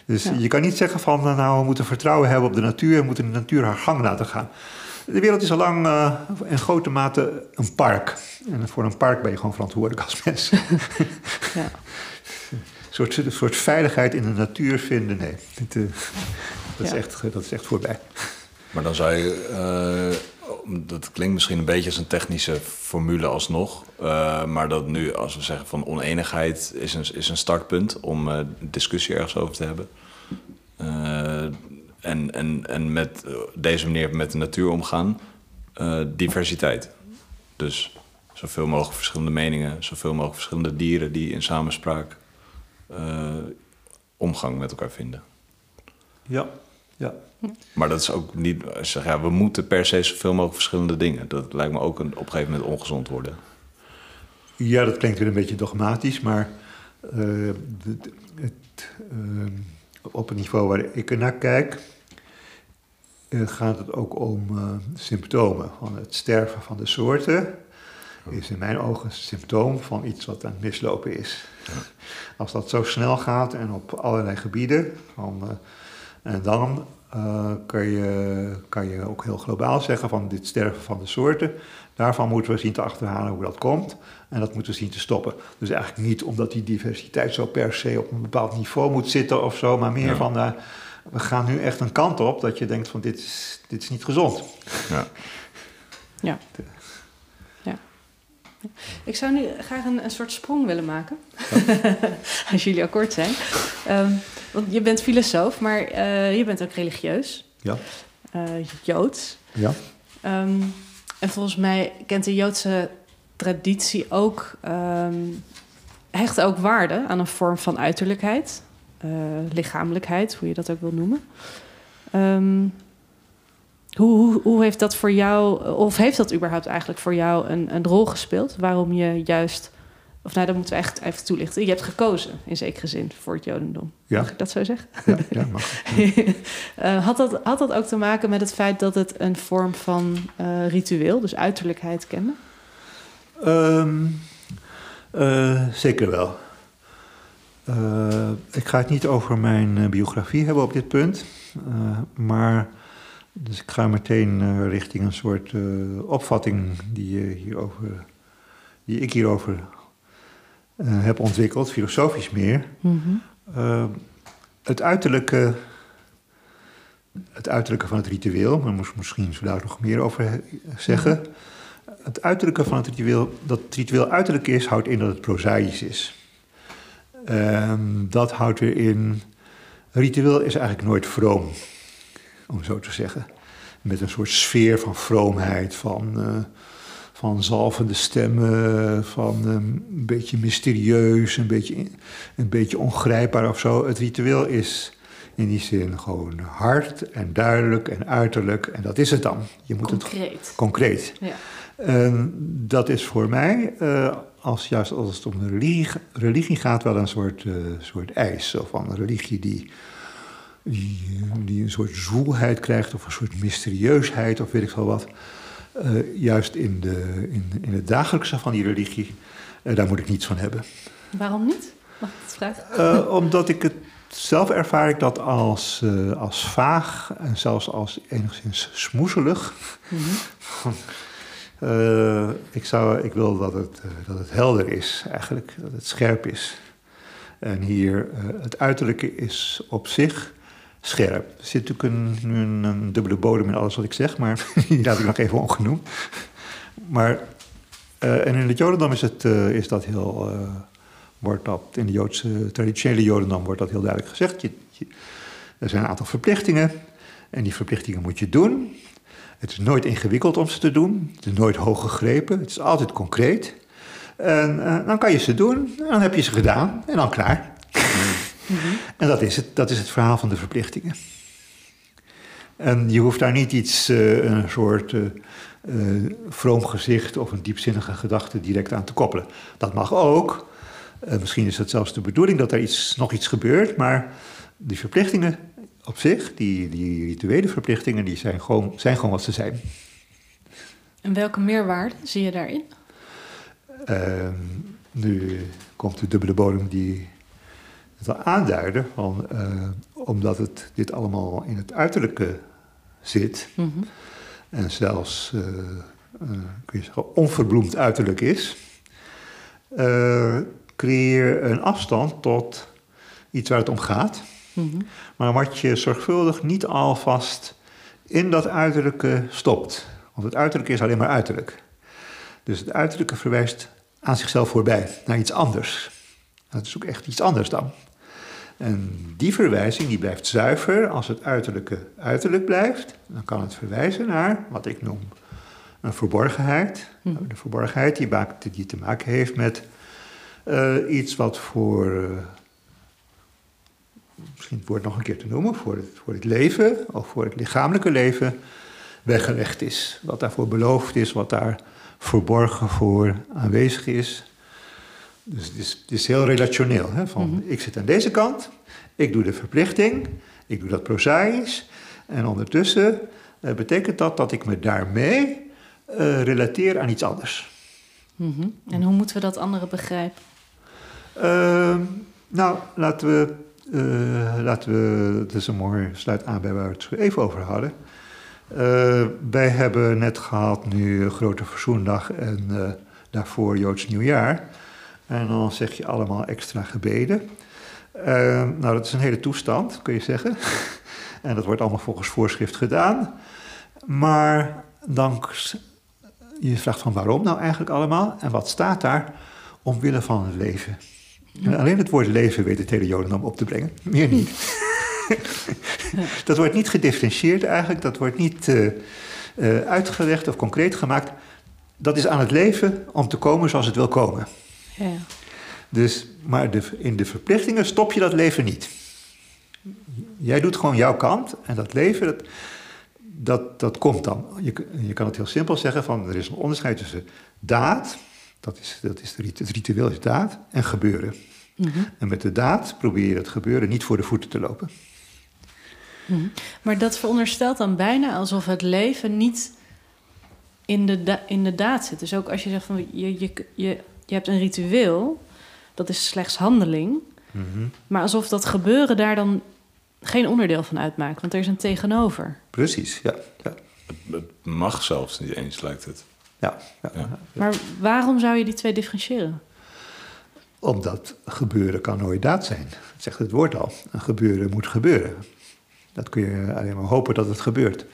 Dus Ja. je kan niet zeggen van eh, nou we moeten vertrouwen hebben op de natuur en moeten de natuur haar gang laten gaan. De wereld is al lang in grote mate een park. En voor een park ben je gewoon verantwoordelijk als mens. Ja. Een soort, een soort veiligheid in de natuur vinden, nee. Eh, dat, is echt, dat is echt voorbij. Maar dan zou je, eh, dat klinkt misschien een beetje als een technische formule alsnog, eh, maar dat nu, als we zeggen van oneenigheid is een, is een startpunt om eh, discussie ergens over te hebben. Eh, en en, en met deze manier met de natuur omgaan, eh, diversiteit. Dus zoveel mogelijk verschillende meningen, zoveel mogelijk verschillende dieren die in samenspraak omgang met elkaar vinden. Ja, ja. Maar dat is ook niet. Zeg, ja, we moeten per se zoveel mogelijk verschillende dingen. Dat lijkt me ook een, op een gegeven moment ongezond worden. Ja, dat klinkt weer een beetje dogmatisch, maar eh, het, eh, op het niveau waar ik naar kijk, eh, gaat het ook om eh, symptomen. Van het sterven van de soorten is in mijn ogen een symptoom van iets wat aan het mislopen is. Als dat zo snel gaat en op allerlei gebieden, van, eh, en dan eh, kan, je, kan je ook heel globaal zeggen van dit sterven van de soorten, daarvan moeten we zien te achterhalen hoe dat komt. En dat moeten we zien te stoppen. Dus eigenlijk niet omdat die diversiteit zo per se op een bepaald niveau moet zitten of zo, maar meer Ja. van eh, we gaan nu echt een kant op dat je denkt van dit is, dit is niet gezond. Ja. Ja. ja. Ik zou nu graag een, een soort sprong willen maken. Als jullie akkoord zijn. Ehm, want je bent filosoof, maar eh, je bent ook religieus. Ja. eh, Joods. Ja. Ehm, en volgens mij kent de Joodse traditie ook... ehm, hecht ook waarde aan een vorm van uiterlijkheid. eh, lichamelijkheid, hoe je dat ook wil noemen. Ehm, hoe, hoe, hoe heeft dat voor jou, of heeft dat überhaupt eigenlijk voor jou een, een rol gespeeld? Waarom je juist, of nou, dat moeten we echt even toelichten. Je hebt gekozen, in zekere zin, voor het Jodendom. Ja. Mag ik dat zo zeggen? Ja, ja, mag. Eh, had, dat, had dat ook te maken met het feit dat het een vorm van eh, ritueel, dus uiterlijkheid kende? Ehm, eh, zeker wel. Ik ga het niet over mijn biografie hebben op dit punt. maar dus ik ga meteen eh, richting een soort eh, opvatting die, je hierover, die ik hierover eh, heb ontwikkeld, filosofisch meer. Eh, het, uiterlijke, het uiterlijke van het ritueel, maar moest misschien zo daar nog meer over zeggen. Het uiterlijke van het ritueel, dat het ritueel uiterlijk is, houdt in dat het prozaïs is. Ehm, dat houdt weer in. Ritueel is eigenlijk nooit vroom, om zo te zeggen. Met een soort sfeer van vroomheid, van, eh, van zalvende stemmen, van ehm, een beetje mysterieus, een beetje, een beetje ongrijpbaar of zo. Het ritueel is in die zin gewoon hard en duidelijk en uiterlijk. En dat is het dan. Je moet het Concreet. concreet. Ja. En dat is voor mij, eh, als, juist als het om religie, religie gaat, wel een soort, eh, soort eis. Zo van een religie die, die, die een soort zwoelheid krijgt of een soort mysterieusheid of weet ik veel wat. Eh, juist in, de, in, in het dagelijkse van die religie, eh, daar moet ik niets van hebben. Waarom niet? Mag ik het vragen? Eh, omdat ik het zelf ervaar ik dat als, als vaag en zelfs als enigszins smoezelig. Eh, ik, zou, ik wil dat het, dat het helder is, eigenlijk, dat het scherp is. En hier, het uiterlijke is op zich scherp. Er zit natuurlijk een, nu een, een dubbele bodem in alles wat ik zeg, maar die laat ik nog even ongenoemd. Maar Uh, en in het Jodendom is, het, uh, is dat heel. Uh, wordt dat, in de Joodse, traditionele Jodendom wordt dat heel duidelijk gezegd. Je, je, er zijn een aantal verplichtingen. En die verplichtingen moet je doen. Het is nooit ingewikkeld om ze te doen. Het is nooit hoog gegrepen. Het is altijd concreet. En dan kan je ze doen. En dan heb je ze gedaan. En dan klaar. Mm -hmm. En dat is, het, dat is het verhaal van de verplichtingen. En je hoeft daar niet iets, een soort uh, vroom gezicht of een diepzinnige gedachte direct aan te koppelen. Dat mag ook. Misschien is het zelfs de bedoeling dat er iets, nog iets gebeurt, maar die verplichtingen op zich, die, die rituele verplichtingen, die zijn gewoon, zijn gewoon wat ze zijn. En welke meerwaarde zie je daarin? Uh, nu komt de dubbele bodem die het al aanduiden, van, uh, omdat het, dit allemaal in het uiterlijke zit. Mm -hmm en zelfs, uh, kun je zeggen, onverbloemd uiterlijk is, creëer een afstand tot iets waar het om gaat. Mm -hmm. Maar wat je zorgvuldig niet alvast in dat uiterlijke stopt. Want het uiterlijke is alleen maar uiterlijk. Dus het uiterlijke verwijst aan zichzelf voorbij, naar iets anders. Dat is ook echt iets anders dan. En die verwijzing die blijft zuiver als het uiterlijke uiterlijk blijft. Dan kan het verwijzen naar wat ik noem een verborgenheid. Hm. De verborgenheid die, die, te maken heeft met uh, iets wat voor, uh, misschien het woord nog een keer te noemen, voor het, voor het leven of voor het lichamelijke leven weggelegd is. Wat daarvoor beloofd is, wat daar verborgen voor aanwezig is. Dus het is, het is heel relationeel. Hè? Van, mm-hmm. Ik zit aan deze kant, ik doe de verplichting, ik doe dat prozaïs. En ondertussen uh, betekent dat dat ik me daarmee uh, relateer aan iets anders. Mm-hmm. En hoe moeten we dat andere begrijpen? Uh, nou, laten we, uh, laten we, dat is een mooi sluit aan bij waar we het even over hadden. Wij hebben net gehad nu Grote Verzoendag en daarvoor Joods Nieuwjaar. En dan zeg je allemaal extra gebeden. Uh, nou, dat is een hele toestand, kun je zeggen. en dat wordt allemaal volgens voorschrift gedaan. Maar dan, je vraagt van waarom nou eigenlijk allemaal? En wat staat daar? Omwille van het leven. En alleen het woord leven weet het hele Jodendom op te brengen. Meer niet. dat wordt niet gedifferentieerd eigenlijk. Dat wordt niet uh, uh, uitgelegd of concreet gemaakt. Dat is aan het leven om te komen zoals het wil komen. Ja. Dus, maar de, in de verplichtingen stop je dat leven niet. Jij doet gewoon jouw kant en dat leven, dat, dat, dat komt dan. Je, je kan het heel simpel zeggen van er is een onderscheid tussen daad, dat is, dat is het ritueel is daad, en gebeuren. Mm -hmm. En met de daad probeer je het gebeuren niet voor de voeten te lopen. Mm -hmm. Maar dat veronderstelt dan bijna alsof het leven niet in de, in de daad zit. Dus ook als je zegt van je, je, je je hebt een ritueel, dat is slechts handeling. Mm -hmm. Maar alsof dat gebeuren daar dan geen onderdeel van uitmaakt, want er is een tegenover. Precies, ja. ja. Het, mag zelfs niet eens, lijkt het. Ja, ja, ja. Maar waarom zou je die twee differentiëren? Omdat gebeuren kan nooit daad zijn. Dat zegt het woord al. Een gebeuren moet gebeuren. Dat kun je alleen maar hopen dat het gebeurt.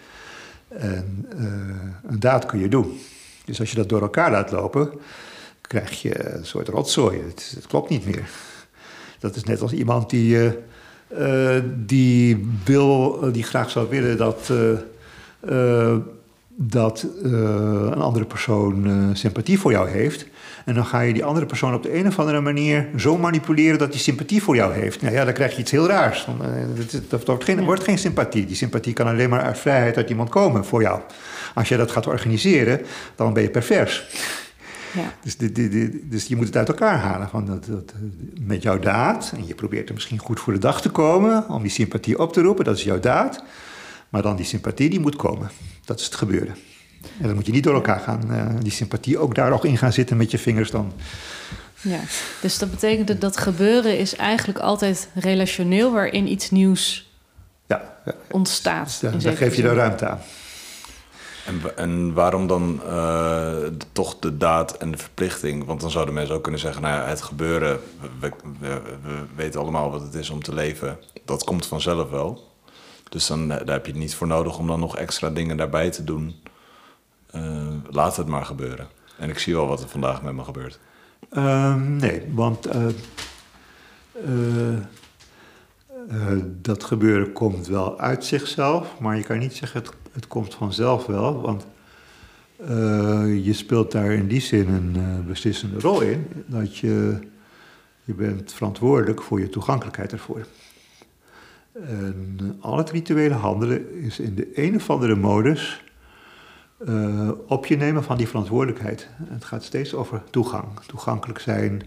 En uh, een daad kun je doen. Dus als je dat door elkaar laat lopen, krijg je een soort rotzooi. Het, het klopt niet meer. Dat is net als iemand die, uh, uh, die, wil, die graag zou willen dat, uh, dat een andere persoon sympathie voor jou heeft. En dan ga je die andere persoon op de een of andere manier zo manipuleren dat hij sympathie voor jou heeft. Nou ja, dan krijg je iets heel raars. Dat wordt geen, wordt geen sympathie. Die sympathie kan alleen maar uit vrijheid uit iemand komen voor jou. Als je dat gaat organiseren, dan ben je pervers. Ja. Dus, de, de, de, dus je moet het uit elkaar halen van dat, dat, met jouw daad. En je probeert er misschien goed voor de dag te komen om die sympathie op te roepen. Dat is jouw daad. Maar dan die sympathie die moet komen. Dat is het gebeuren. En dan moet je niet door elkaar gaan. Uh, die sympathie ook daar nog in gaan zitten met je vingers dan. Ja, dus dat betekent dat dat gebeuren is eigenlijk altijd relationeel waarin iets nieuws ja, ja. ontstaat. Ja, daar geef je de ruimte aan. En, waarom dan uh, toch de daad en de verplichting? Want dan zouden mensen ook kunnen zeggen: nou het gebeuren, we, we, we, weten allemaal wat het is om te leven. Dat komt vanzelf wel. Dus dan, daar heb je het niet voor nodig om dan nog extra dingen daarbij te doen. Uh, laat het maar gebeuren. En ik zie wel wat er vandaag met me gebeurt. Ehm, nee, want eh, eh, eh, dat gebeuren komt wel uit zichzelf, maar je kan niet zeggen het, het komt vanzelf wel, want eh, je speelt daar in die zin een eh, beslissende rol in, dat je, je bent verantwoordelijk voor je toegankelijkheid ervoor. En al het rituele handelen is in de een of andere modus eh, op je nemen van die verantwoordelijkheid. Het gaat steeds over toegang. Toegankelijk zijn,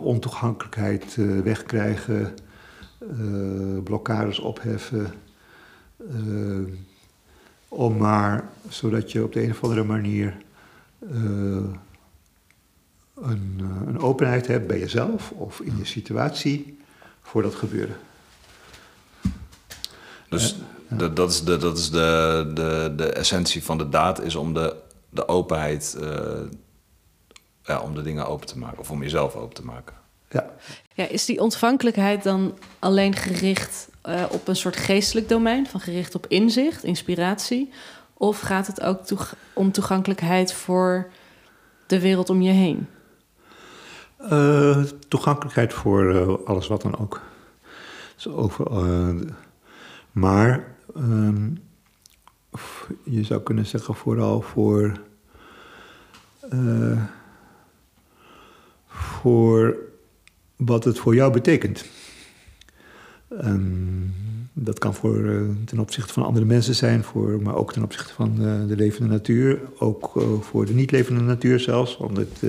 ontoegankelijkheid wegkrijgen, blokkades opheffen. Eh, om maar, zodat je op de een of andere manier eh, een, eh, een openheid hebt bij jezelf of in je situatie voor dat gebeuren. Dus dat, dat is, de, dat is de, de, de essentie van de daad, is om de, de openheid, eh, ja, om de dingen open te maken. Of om jezelf open te maken. Ja. Ja, is die ontvankelijkheid dan alleen gericht eh, op een soort geestelijk domein, van gericht op inzicht, inspiratie? Of gaat het ook om toegankelijkheid voor de wereld om je heen? Eh, toegankelijkheid voor eh, alles wat dan ook. Dus over, maar ehm, je zou kunnen zeggen vooral voor, voor wat het voor jou betekent. Ehm, dat kan voor, eh, ten opzichte van andere mensen zijn, voor, maar ook ten opzichte van eh, de levende natuur. Ook eh, voor de niet-levende natuur zelfs. Want het,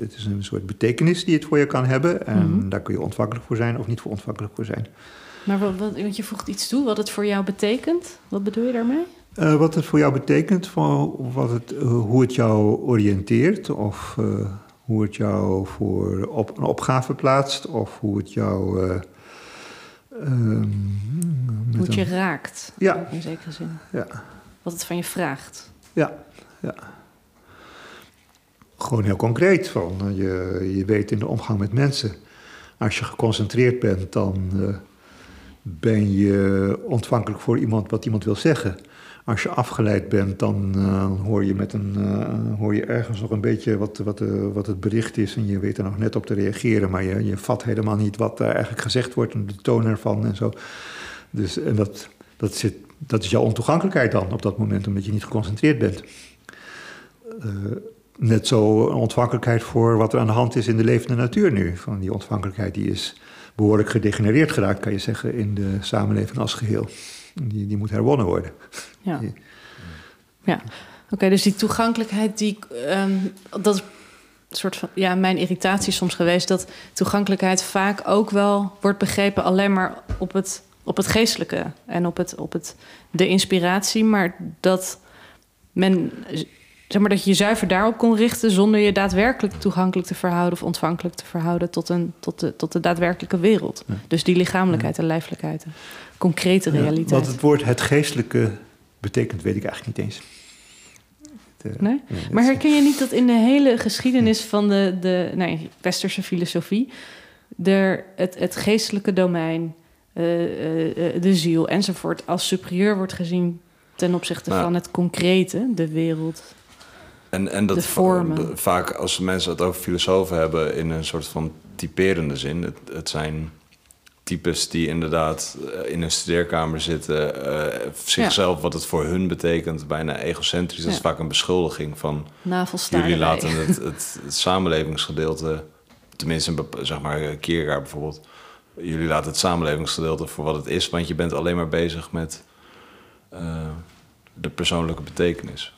het is een soort betekenis die het voor je kan hebben. En Mhm. daar kun je ontvankelijk voor zijn of niet voor ontvankelijk voor zijn. Maar wat, wat- je voegt iets toe, wat het voor jou betekent. Wat bedoel je daarmee? Wat het voor jou betekent, van wat het, hoe het jou oriënteert, of hoe het jou voor op, een opgave plaatst, of hoe het jou. Eh, ehm, Hoe het je raakt, Ja, in zekere zin. ja, Wat het van je vraagt. ja, ja. Gewoon heel concreet. Van, eh, je, je weet in de omgang met mensen. Als je geconcentreerd bent, dan eh, ben je ontvankelijk voor iemand wat iemand wil zeggen. Als je afgeleid bent, dan eh, hoor, je met een, eh, hoor je ergens nog een beetje wat, wat, eh, wat het bericht is. En je weet er nog net op te reageren. Maar je, je vat helemaal niet wat er eigenlijk gezegd wordt en de toon ervan en zo. Dus en dat, dat, zit, dat is jouw ontoegankelijkheid dan op dat moment, omdat je niet geconcentreerd bent. Net zo een ontvankelijkheid voor wat er aan de hand is in de levende natuur nu. Van die ontvankelijkheid die is behoorlijk gedegenereerd geraakt, kan je zeggen, in de samenleving als geheel. Die, die moet herwonnen worden. Ja. Ja. Ja. Oké, dus die toegankelijkheid, die, ehm, dat is een soort van, ja, mijn irritatie soms geweest, dat toegankelijkheid vaak ook wel wordt begrepen alleen maar op het, op het geestelijke en op, het, op het, de inspiratie, maar dat men, zeg maar, dat je je zuiver daarop kon richten zonder je daadwerkelijk toegankelijk te verhouden of ontvankelijk te verhouden tot, een, tot, de, tot de daadwerkelijke wereld. Ja. Dus die lichamelijkheid en lijfelijkheid, concrete Ja, realiteit. wat het woord het geestelijke betekent, weet ik eigenlijk niet eens. Het, eh, Nee? ja, Maar herken je niet dat in de hele geschiedenis van de, de nee, westerse filosofie... Er het, het geestelijke domein, eh, eh, de ziel enzovoort... als superieur wordt gezien ten opzichte Nou. van het concrete, de wereld. En, en dat De vormen. vaak als mensen het over filosofen hebben in een soort van typerende zin. Het, het zijn types die inderdaad eh, in een studeerkamer zitten. eh, zichzelf, wat het voor hun betekent, bijna egocentrisch. Dat is vaak een beschuldiging van... Jullie laten het, het, het samenlevingsgedeelte, tenminste, zeg maar Kierkegaard bijvoorbeeld, jullie laten het samenlevingsgedeelte voor wat het is, want je bent alleen maar bezig met eh, de persoonlijke betekenis.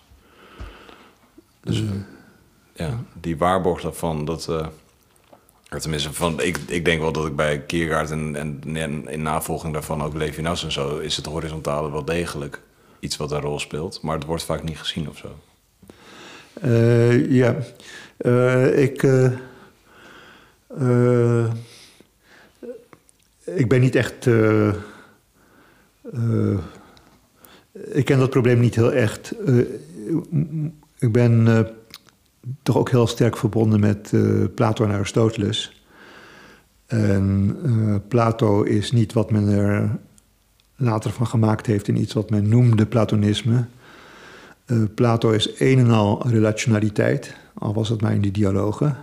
Dus ja, die waarborgt daarvan dat. Tenminste, van, ik, ik denk wel dat ik bij Kierkegaard en, en, in navolging daarvan ook Levinas en zo, is het horizontale wel degelijk iets wat een rol speelt, maar het wordt vaak niet gezien of zo. Eh, ja, Eh, ik. eh, ik ben niet echt. ik ken dat probleem niet heel echt. Ik ben toch ook heel sterk verbonden met eh, Plato en Aristoteles. En eh, Plato is niet wat men er later van gemaakt heeft in iets wat men noemde Platonisme. Uh, Plato is een en al relationaliteit, al was het maar in die dialogen.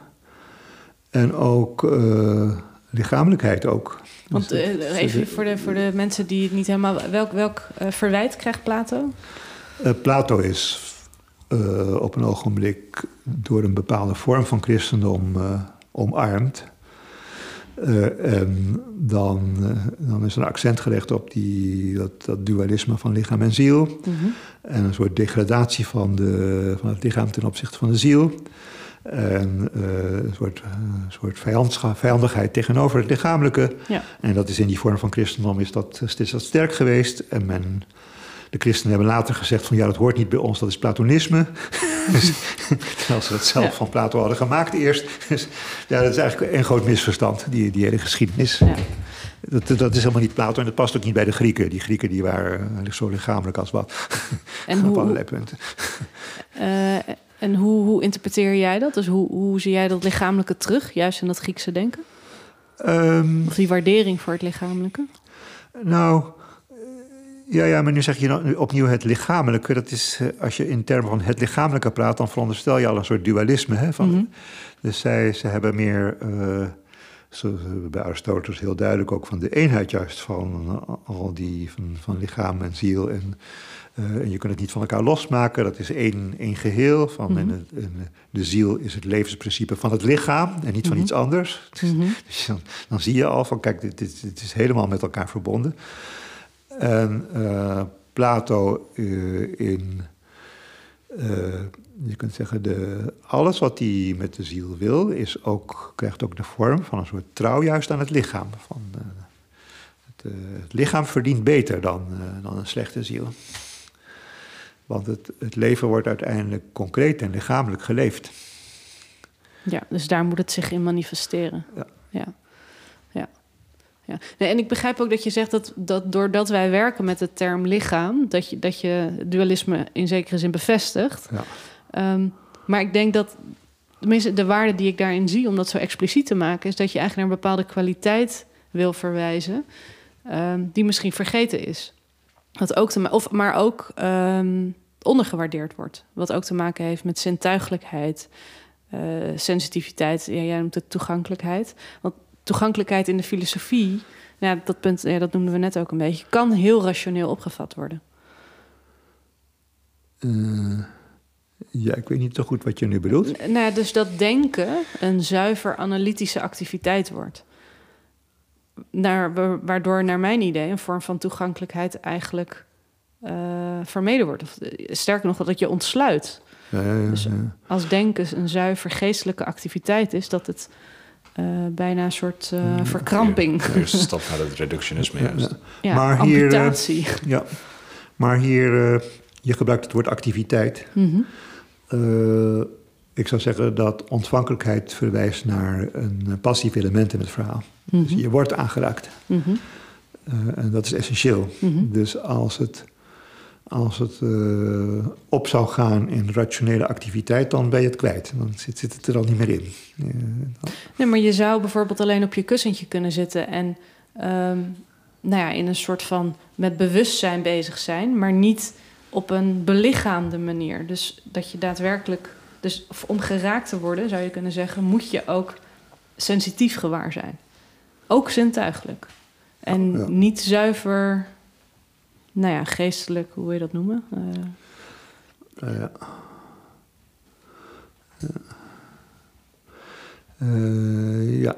En ook uh, lichamelijkheid ook. Want Dus uh, even voor de, voor de mensen die het niet helemaal... Welk, welk verwijt krijgt Plato? Plato is op een ogenblik door een bepaalde vorm van christendom omarmd. Uh, en dan, uh, dan is er een accent gelegd op die, dat, dat dualisme van lichaam en ziel. Mm -hmm. En een soort degradatie van, de, van het lichaam ten opzichte van de ziel. En uh, een soort, soort vijandigheid tegenover het lichamelijke. Ja. En dat is in die vorm van christendom is dat, is dat sterk geweest. En men, de christenen hebben later gezegd van ja, dat hoort niet bij ons, dat is platonisme. Terwijl ze het zelf ja. van Plato hadden gemaakt eerst. Dus ja, dat is eigenlijk een groot misverstand, die, die hele geschiedenis. Ja. Dat, dat is helemaal niet Plato en dat past ook niet bij de Grieken. Die Grieken die waren zo lichamelijk als wat. En op hoe, allerlei punten. Uh, en hoe, hoe interpreteer jij dat? Dus hoe, hoe zie jij dat lichamelijke terug, juist in dat Griekse denken? Um, of die waardering voor het lichamelijke? Nou, ja, ja, maar nu zeg je dan opnieuw het lichamelijke. Dat is, als je in termen van het lichamelijke praat, dan veronderstel je al een soort dualisme. Hè, van, mm -hmm. Dus zij, ze hebben meer, uh, zo, bij Aristoteles heel duidelijk ook van de eenheid juist van al die, van, van lichaam en ziel. En, uh, en je kunt het niet van elkaar losmaken, dat is één, één geheel. Van, Mhm. en het, en de ziel is het levensprincipe van het lichaam en niet van Mhm. iets anders. Dus, Mhm. dus dan, dan zie je al van, kijk, dit, dit, dit is helemaal met elkaar verbonden. En uh, Plato uh, in, uh, je kunt zeggen, de, alles wat hij met de ziel wil, is ook, krijgt ook de vorm van een soort trouw juist aan het lichaam. Van, het, het, lichaam verdient beter dan, dan een slechte ziel. Want het, het leven wordt uiteindelijk concreet en lichamelijk geleefd. Ja, dus daar moet het zich in manifesteren. Ja. ja. Ja. Nee, en ik begrijp ook dat je zegt dat, dat doordat wij werken met de term lichaam, dat je, dat je dualisme in zekere zin bevestigt. Ja. Um, maar ik denk dat, tenminste, de waarde die ik daarin zie, om dat zo expliciet te maken, is dat je eigenlijk naar een bepaalde kwaliteit wil verwijzen, um, die misschien vergeten is. Wat ook te, of, maar ook um, ondergewaardeerd wordt. Wat ook te maken heeft met zintuigelijkheid, uh, sensitiviteit, ja, jij noemt het toegankelijkheid. Want toegankelijkheid in de filosofie, nou, dat punt, ja, dat noemden we net ook een beetje, kan heel rationeel opgevat worden. Uh, ja, ik weet niet zo goed wat je nu bedoelt. Nou, dus dat denken een zuiver analytische activiteit wordt. Naar, waardoor, naar mijn idee, een vorm van toegankelijkheid eigenlijk uh, vermeden wordt. Of, sterker nog, dat je ontsluit. Ja, ja, ja, dus als denken een zuiver geestelijke activiteit is, dat het uh, bijna een soort uh, ja, verkramping. De eerste stap naar het reductionisme juist. Ja, maar amputatie. Hier, ja, maar hier, uh, je gebruikt het woord activiteit. Mm -hmm. ik zou zeggen dat ontvankelijkheid verwijst naar een passief element in het verhaal. Mm -hmm. Dus je wordt aangeraakt. Mm -hmm. en dat is essentieel. Mhm. Dus als het als het uh, op zou gaan in rationele activiteit, dan ben je het kwijt. Dan zit, zit het er al niet meer in. Dan... Nee, maar je zou bijvoorbeeld alleen op je kussentje kunnen zitten en um, nou ja, in een soort van met bewustzijn bezig zijn, maar niet op een belichaamde manier. Dus dat je daadwerkelijk, dus om geraakt te worden, zou je kunnen zeggen, moet je ook sensitief gewaar zijn. Ook zintuigelijk. En ja. niet zuiver nou ja, geestelijk, hoe wil je dat noemen? Uh... Uh, ja. Uh, ja.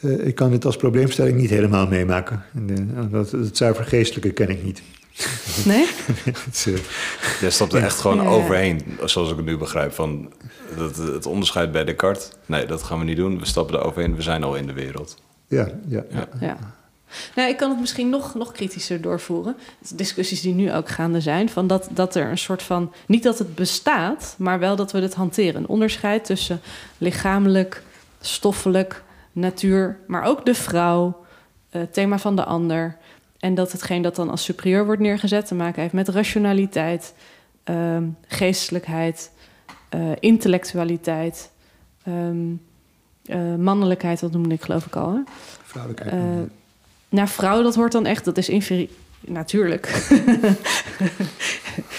ik kan dit als probleemstelling niet helemaal meemaken. Dat, het zuiver geestelijke ken ik niet. Nee? Jij stapt er echt gewoon ja. overheen, zoals ik het nu begrijp. Van het, het onderscheid bij Descartes. Nee, dat gaan we niet doen. We stappen er overheen. We zijn al in de wereld. Ja, ja. ja. ja. Nou, ik kan het misschien nog, nog kritischer doorvoeren. Discussies die nu ook gaande zijn. Van dat, dat er een soort van. Niet dat het bestaat, maar wel dat we het hanteren. Een onderscheid tussen lichamelijk, stoffelijk, natuur, maar ook de vrouw, het thema van de ander. En dat hetgeen dat dan als superieur wordt neergezet te maken heeft met rationaliteit, uh, geestelijkheid, uh, intellectualiteit, um, uh, mannelijkheid, dat noemde ik geloof ik al. Hè? Vrouwelijkheid. Uh, nou, vrouw, dat hoort dan echt, dat is inferi- Natuurlijk.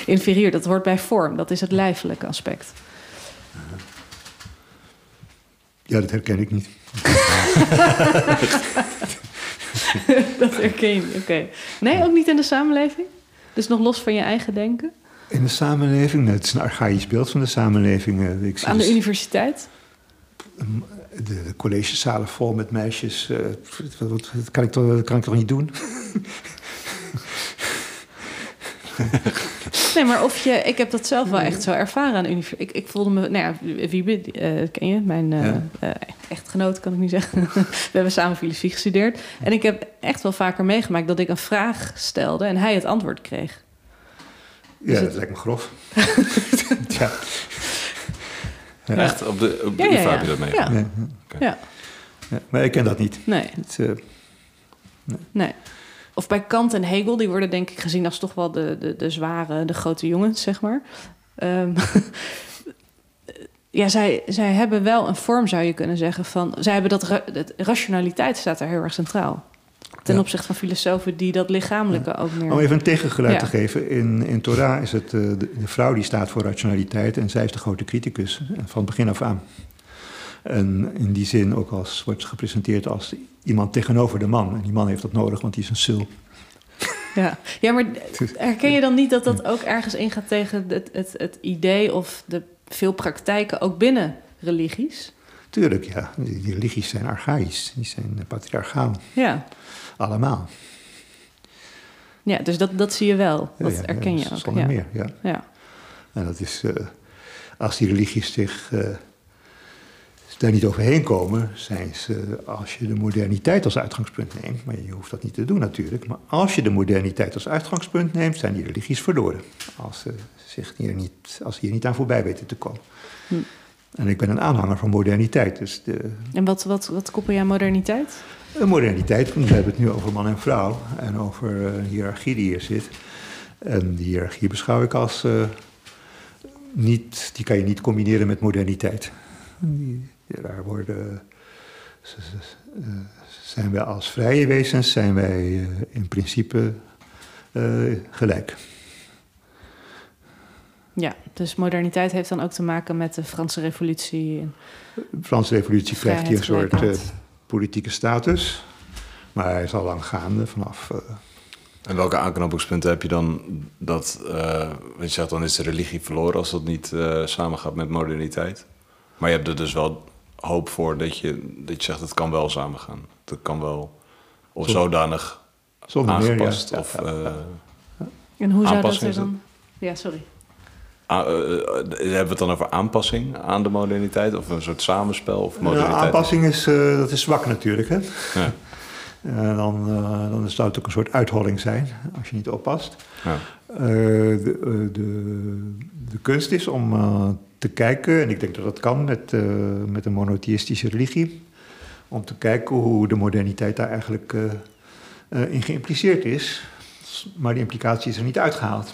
inferieur. Dat hoort bij vorm. Dat is het lijfelijke aspect. Ja, dat herken ik niet. dat herken je oké. Nee, ook niet in de samenleving? Dus nog los van je eigen denken? In de samenleving, nou, het is een archaïsch beeld van de samenleving. eh, Ik zie Aan de dus universiteit? De, collegezalen vol met meisjes. eh, wat, wat- dat, kan ik toch, dat kan ik toch niet doen? Nee, maar of je... Ik heb dat zelf wel echt zo ervaren aan de universiteit. Ik, ik voelde me... Nou ja, Wiebe, eh, ken je? Mijn eh, Ja. eh, echtgenoot, kan ik niet zeggen. We hebben samen filosofie gestudeerd. En ik heb echt wel vaker meegemaakt dat ik een vraag stelde... en hij het antwoord kreeg. Ja, het- dat lijkt me grof. ja. Ja. Echt? Op de, op de Ja, ja, UvA ja. heb je dat mee? Ja. Ja, Ja, ja. Maar ik ken dat niet. nee, Het, eh, nee. Of bij Kant en Hegel, die worden denk ik gezien als toch wel de, de, de zware, de grote jongens, zeg maar. Ehm, ja, zij, zij hebben wel een vorm, zou je kunnen zeggen, van... Zij hebben dat, ra- dat rationaliteit staat daar heel erg centraal. Ten opzichte van filosofen die dat lichamelijke ook meer... Om even een tegengeluid te geven. In, in Torah is het eh, de, de vrouw die staat voor rationaliteit en zij is de grote criticus eh, van begin af aan. En in die zin ook als, wordt gepresenteerd als iemand tegenover de man. En die man heeft dat nodig, want die is een sul. Ja. ja, maar herken je dan niet dat dat ook ergens ingaat tegen het, het, het idee of de veel praktijken ook binnen religies? Tuurlijk, ja. Die, die religies zijn archaïs. Die zijn eh, patriarchaal. Ja, Allemaal. ja dus dat, dat zie je wel. Dat ja, herken ja, je ook. Ja. meer, ja. Ja. En dat is, eh, als die religies zich eh, daar niet overheen komen, zijn ze, als je de moderniteit als uitgangspunt neemt, maar je hoeft dat niet te doen natuurlijk, maar als je de moderniteit als uitgangspunt neemt, zijn die religies verloren. Als ze, zich hier niet, als ze hier niet aan voorbij weten te komen. Hm. En ik ben een aanhanger van moderniteit. Dus de, En wat, wat, wat koppel je aan moderniteit? de moderniteit, we hebben het nu over man en vrouw en over eh, een hiërarchie die hier zit. En die hiërarchie beschouw ik als eh, niet, die kan je niet combineren met moderniteit. Die, daar worden, eh, zijn wij als vrije wezens, zijn wij eh, in principe eh, gelijk. Ja, dus moderniteit heeft dan ook te maken met de Franse revolutie. De Franse revolutie krijgt hier een soort eh, politieke status, maar hij is al lang gaande vanaf... eh, En welke aanknopingspunten heb je dan dat... eh want je zegt dan is de religie verloren als dat niet eh samengaat met moderniteit. Maar je hebt er dus wel hoop voor dat je, dat je zegt het kan wel samengaan. Dat kan wel of Zo- zodanig zonder meer, ja. aangepast Ja, of... ja, ja. eh, En hoe zou dat er dan... Ja, sorry. A- eh, eh, hebben we het dan over aanpassing aan de moderniteit? Of een soort samenspel of Nou, moderniteit? aanpassing is, eh, dat is zwak natuurlijk. Hè? Ja. Dan, dan zou het ook een soort uitholling zijn, als je niet oppast. Ja. De, de, de kunst is om te kijken, en ik denk dat dat kan met, met een monotheïstische religie, om te kijken hoe de moderniteit daar eigenlijk in geïmpliceerd is. Maar die implicatie is er niet uitgehaald.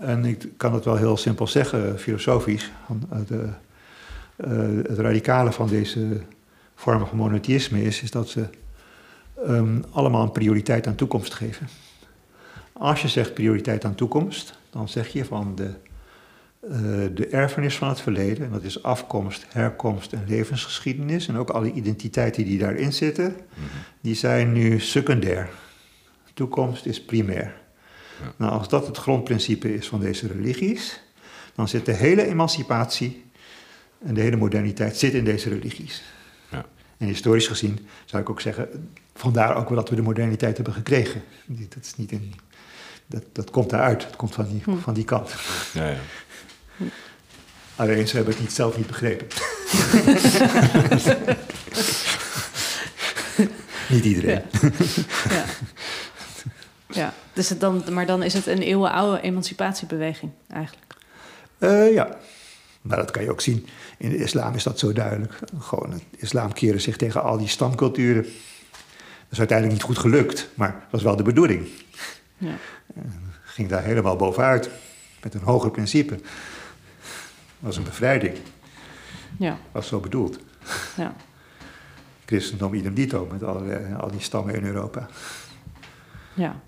En ik kan het wel heel simpel zeggen, filosofisch. van, eh, de, eh, het radicale van deze vormen van monotheïsme is, is dat ze ehm, allemaal een prioriteit aan toekomst geven. Als je zegt prioriteit aan toekomst, dan zeg je van de, eh, de erfenis van het verleden, en dat is afkomst, herkomst en levensgeschiedenis, en ook alle identiteiten die daarin zitten, die zijn nu secundair. Toekomst is primair. Ja. Nou, als dat het grondprincipe is van deze religies, dan zit de hele emancipatie en de hele moderniteit zit in deze religies. Ja. En historisch gezien zou ik ook zeggen, vandaar ook wel dat we de moderniteit hebben gekregen. Dat, is niet in, dat, dat komt daaruit, dat komt van die, Hm. van die kant. Ja, ja. Alleen ze hebben het niet, zelf niet begrepen. niet iedereen. Ja. Dus het dan, maar dan is het een eeuwenoude emancipatiebeweging eigenlijk. Eh, ja, maar dat kan je ook zien. In de islam is dat zo duidelijk. Gewoon, het islam keren zich tegen al die stamculturen. Dat is uiteindelijk niet goed gelukt, maar dat was wel de bedoeling. Ja. Ging daar helemaal bovenuit, met een hoger principe. Dat was een bevrijding, Ja. was zo bedoeld. Ja. Christendom idem dito, met alle, al die stammen in Europa. Ja.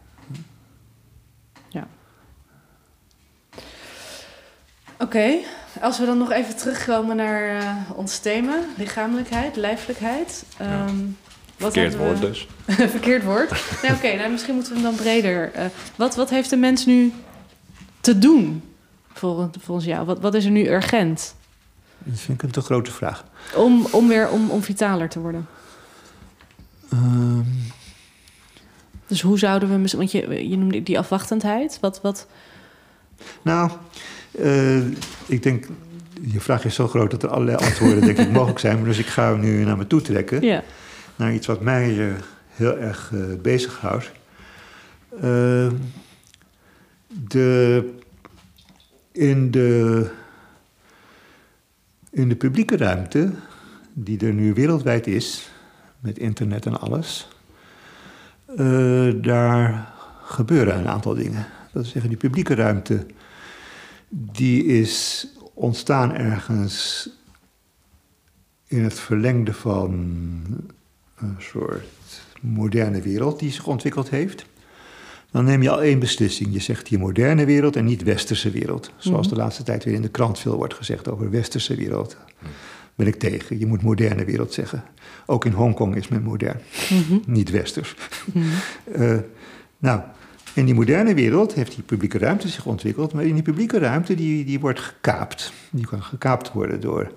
Oké, als we dan nog even terugkomen naar uh, ons thema, lichamelijkheid, lijfelijkheid. Ja. Um, wat Verkeerd we- woord dus. Verkeerd woord. Nee, Oké, nou, misschien moeten we hem dan breder. eh, wat, wat heeft de mens nu te doen, volgens, volgens jou? Wat, wat is er nu urgent Dat vind ik een te grote vraag. om, om weer om, om vitaler te worden? Ehm, Dus hoe zouden we... Want je, je noemde die afwachtendheid. Wat, wat, nou, eh, ik denk, je vraag is zo groot dat er allerlei antwoorden denk ik mogelijk zijn. Dus ik ga hem nu naar me toe trekken. ja. Naar iets wat mij eh, heel erg eh bezighoudt. Eh, de, in, de, in de publieke ruimte, die er nu wereldwijd is, met internet en alles, daar gebeuren een aantal dingen. Dat is zeggen, die publieke ruimte, die is ontstaan ergens in het verlengde van een soort moderne wereld die zich ontwikkeld heeft. Dan neem je al één beslissing. Je zegt hier moderne wereld en niet westerse wereld. Zoals Mhm. de laatste tijd weer in de krant veel wordt gezegd over westerse wereld. Ben ik tegen. Je moet moderne wereld zeggen. Ook in Hongkong is men modern, Mhm. niet westers. Mhm. Eh, nou, in die moderne wereld heeft die publieke ruimte zich ontwikkeld, maar in die publieke ruimte die, die wordt gekaapt. Die kan gekaapt worden door,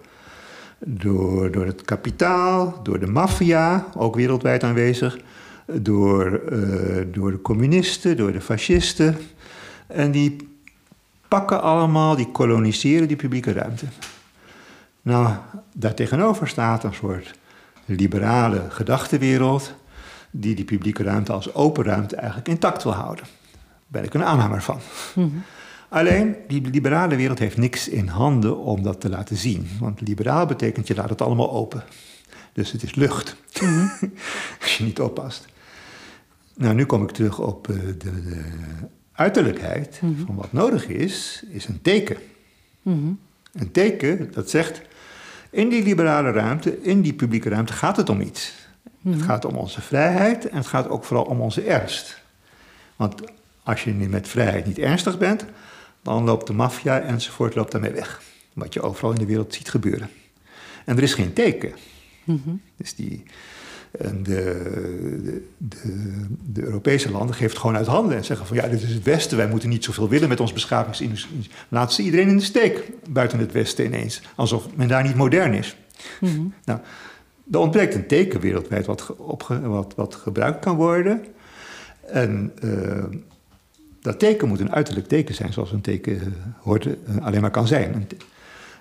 door, door het kapitaal, door de maffia, ook wereldwijd aanwezig, door, eh, door de communisten, door de fascisten. En die pakken allemaal, die koloniseren die publieke ruimte. Nou, daartegenover staat een soort liberale gedachtenwereld die die publieke ruimte als open ruimte eigenlijk intact wil houden. Daar ben ik een aanhanger van. Mhm. Alleen, die liberale wereld heeft niks in handen om dat te laten zien. Want liberaal betekent je laat het allemaal open. Dus het is lucht, Mhm. als je niet oppast. Nou, nu kom ik terug op eh, de, de uiterlijkheid. Mhm. Van wat nodig is, is een teken. Een teken dat zegt, in die liberale ruimte, in die publieke ruimte gaat het om iets. Mhm. Het gaat om onze vrijheid en het gaat ook vooral om onze ernst. Want als je met vrijheid niet ernstig bent, dan loopt de maffia enzovoort loopt daarmee weg. Wat je overal in de wereld ziet gebeuren. En er is geen teken. Mhm. Dus die, de, de, de, de Europese landen geven het gewoon uit handen en zeggen van ja, dit is het Westen, wij moeten niet zoveel willen met ons beschavingsindustrie. Laat ze iedereen in de steek buiten het Westen ineens, alsof men daar niet modern is. Mhm. Nou, er ontbreekt een teken wereldwijd wat, ge- wat, wat gebruikt kan worden. En eh, dat teken moet een uiterlijk teken zijn, zoals een teken eh, hoort, eh, alleen maar kan zijn.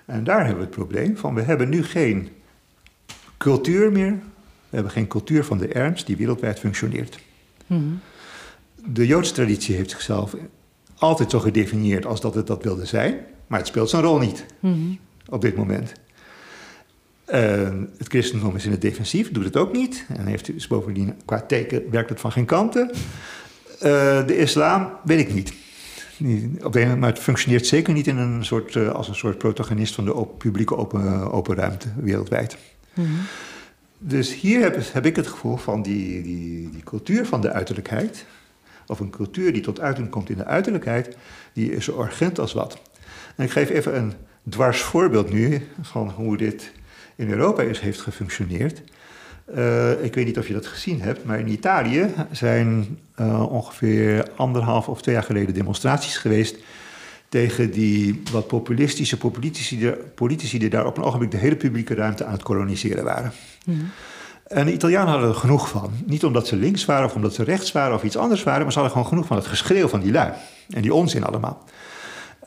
En daar hebben we het probleem van, we hebben nu geen cultuur meer. We hebben geen cultuur van de ernst die wereldwijd functioneert. Mhm. De Joodse traditie heeft zichzelf altijd zo gedefinieerd als dat het dat wilde zijn, maar het speelt zijn rol niet Mhm. op dit moment. Eh, het christendom is in het defensief, doet het ook niet. En heeft dus bovendien qua teken werkt het van geen kanten. Eh, de islam, weet ik niet. Op de maar het functioneert zeker niet in een soort, eh, als een soort protagonist van de op- publieke open, open ruimte wereldwijd. Mhm. Dus hier heb, heb ik het gevoel van die, die, die cultuur van de uiterlijkheid, of een cultuur die tot uiting komt in de uiterlijkheid, die is zo urgent als wat. En ik geef even een dwars voorbeeld nu van hoe dit in Europa is, heeft gefunctioneerd. Eh, ik weet niet of je dat gezien hebt, maar in Italië zijn eh, ongeveer anderhalf of twee jaar geleden demonstraties geweest tegen die wat populistische politici, die- politici die daar op een ogenblik de hele publieke ruimte aan het koloniseren waren. En de Italianen hadden er genoeg van. Niet omdat ze links waren of omdat ze rechts waren of iets anders waren, maar ze hadden gewoon genoeg van het geschreeuw van die lui. En die onzin allemaal.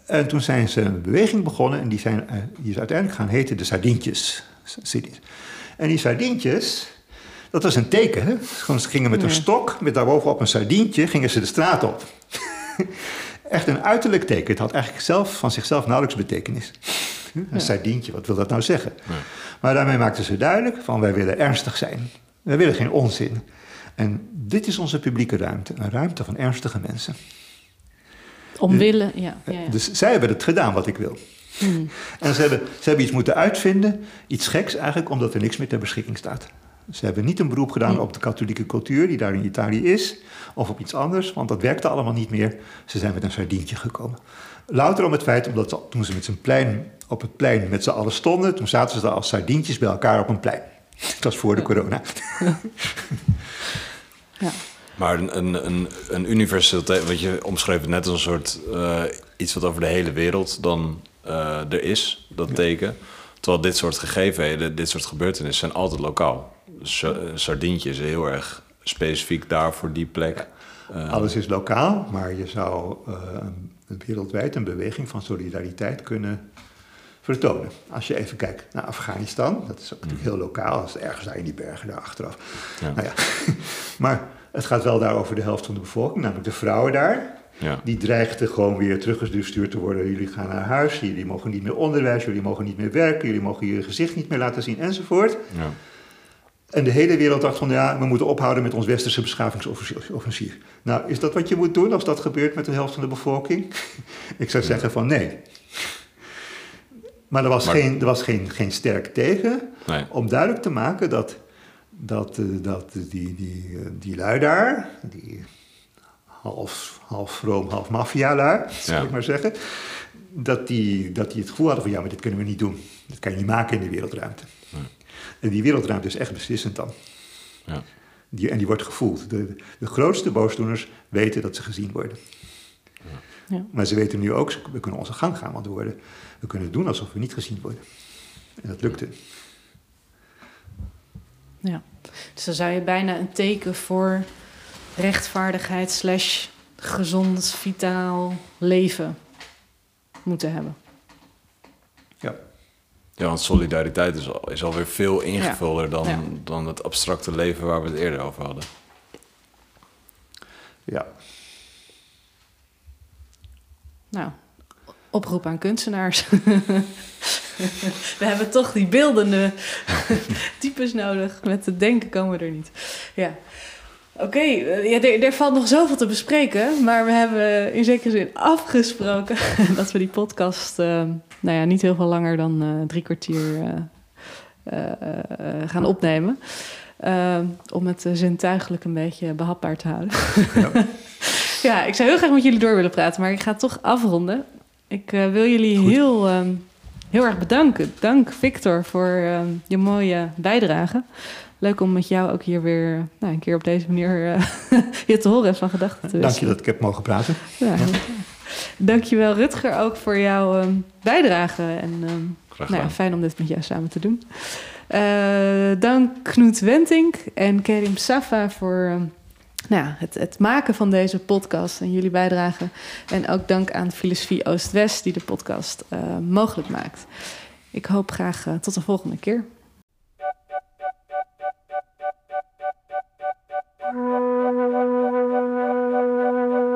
En toen zijn ze een beweging begonnen en die, zijn, eh, die is uiteindelijk gaan heten de Sardientjes. Sardientjes. En die Sardientjes, dat was een teken. Hè? Gewoon, ze gingen met een stok, met daarbovenop een sardientje, gingen ze de straat op. Echt een uiterlijk teken. Het had eigenlijk zelf, van zichzelf nauwelijks betekenis. Een Ja. sardientje, wat wil dat nou zeggen? Maar daarmee maakten ze duidelijk van wij willen ernstig zijn. Wij willen geen onzin. En dit is onze publieke ruimte. Een ruimte van ernstige mensen. Omwille, ja. ja, ja. Dus zij hebben het gedaan wat ik wil. En ze hebben, ze hebben iets moeten uitvinden, iets geks eigenlijk, omdat er niks meer ter beschikking staat. Ze hebben niet een beroep gedaan op de katholieke cultuur die daar in Italië is, of op iets anders, want dat werkte allemaal niet meer. Ze zijn met een sardientje gekomen. Louter om het feit, omdat ze, toen ze met zijn plein, op het plein met z'n allen stonden, toen zaten ze daar als sardientjes bij elkaar op een plein. Dat was voor de corona. Ja. Maar een, een, een, een universeel, wat je omschreef net als een soort uh, iets wat over de hele wereld dan uh, er is, dat ja. teken. Terwijl dit soort gegevenheden, dit soort gebeurtenissen zijn altijd lokaal. Dus Sardientje is heel erg specifiek daar voor die plek. Uh, Alles is lokaal, maar je zou wereldwijd een beweging van solidariteit kunnen vertonen. Als je even kijkt naar Afghanistan, dat is ook natuurlijk heel lokaal, dat is ergens daar in die bergen daar achteraf. Ja. Nou ja. maar het gaat wel daar over de helft van de bevolking, namelijk de vrouwen daar. Ja. Die dreigden gewoon weer teruggestuurd te worden. Jullie gaan naar huis, jullie mogen niet meer onderwijs, jullie mogen niet meer werken, jullie mogen je gezicht niet meer laten zien enzovoort. Ja. En de hele wereld dacht van ja, we moeten ophouden met ons westerse beschavingsoffensief. Nou, is dat wat je moet doen als dat gebeurt met de helft van de bevolking? Ik zou zeggen van nee. Maar er was, Maar- geen, er was geen, geen sterk tegen Nee. om duidelijk te maken dat, dat, eh, dat die, die, eh, die lui daar, die half, half vroom, half maffia-lui, zal Ja. ik maar zeggen, dat die, dat die het gevoel hadden van ja, maar dit kunnen we niet doen. Dat kan je niet maken in de wereldruimte. En die wereldruimte is echt beslissend dan. Ja. Die, en die wordt gevoeld. De, de grootste boosdoeners weten dat ze gezien worden. Ja. Maar ze weten nu ook, we kunnen onze gang gaan, want we, worden, we kunnen doen alsof we niet gezien worden. En dat lukte. Ja. Dus dan zou je bijna een teken voor rechtvaardigheid slash gezond, vitaal leven moeten hebben. Ja. Ja, want solidariteit is, al, is alweer veel ingevulder dan, Ja. dan het abstracte leven waar we het eerder over hadden. ja. Nou, oproep aan kunstenaars. we hebben toch die beeldende types nodig. Met het denken komen we er niet. Ja. Oké, eh, ja, er, er valt nog zoveel te bespreken. Maar we hebben in zekere zin afgesproken dat we die podcast... eh, nou ja, niet heel veel langer dan eh, drie kwartier gaan opnemen. Om het zintuigelijk een beetje behapbaar te houden. Ja. Ja, ik zou heel graag met jullie door willen praten, maar ik ga het toch afronden. Ik wil jullie Goed. heel, heel erg bedanken. Dank Victor voor je mooie bijdrage. Leuk om met jou ook hier weer nou, een keer op deze manier eh, je te horen en van gedachten te Dank je dat ik heb mogen praten. Ja, fijn. Dankjewel Rutger ook voor jouw ehm, bijdrage. En ehm, nou ja, fijn om dit met jou samen te doen. Eh, dank Knoet Wentink en Kerim Safa voor ehm, nou ja, het, het maken van deze podcast en jullie bijdrage. En ook dank aan Filosofie Oost-West die de podcast eh, mogelijk maakt. Ik hoop graag tot de volgende keer. Thank you.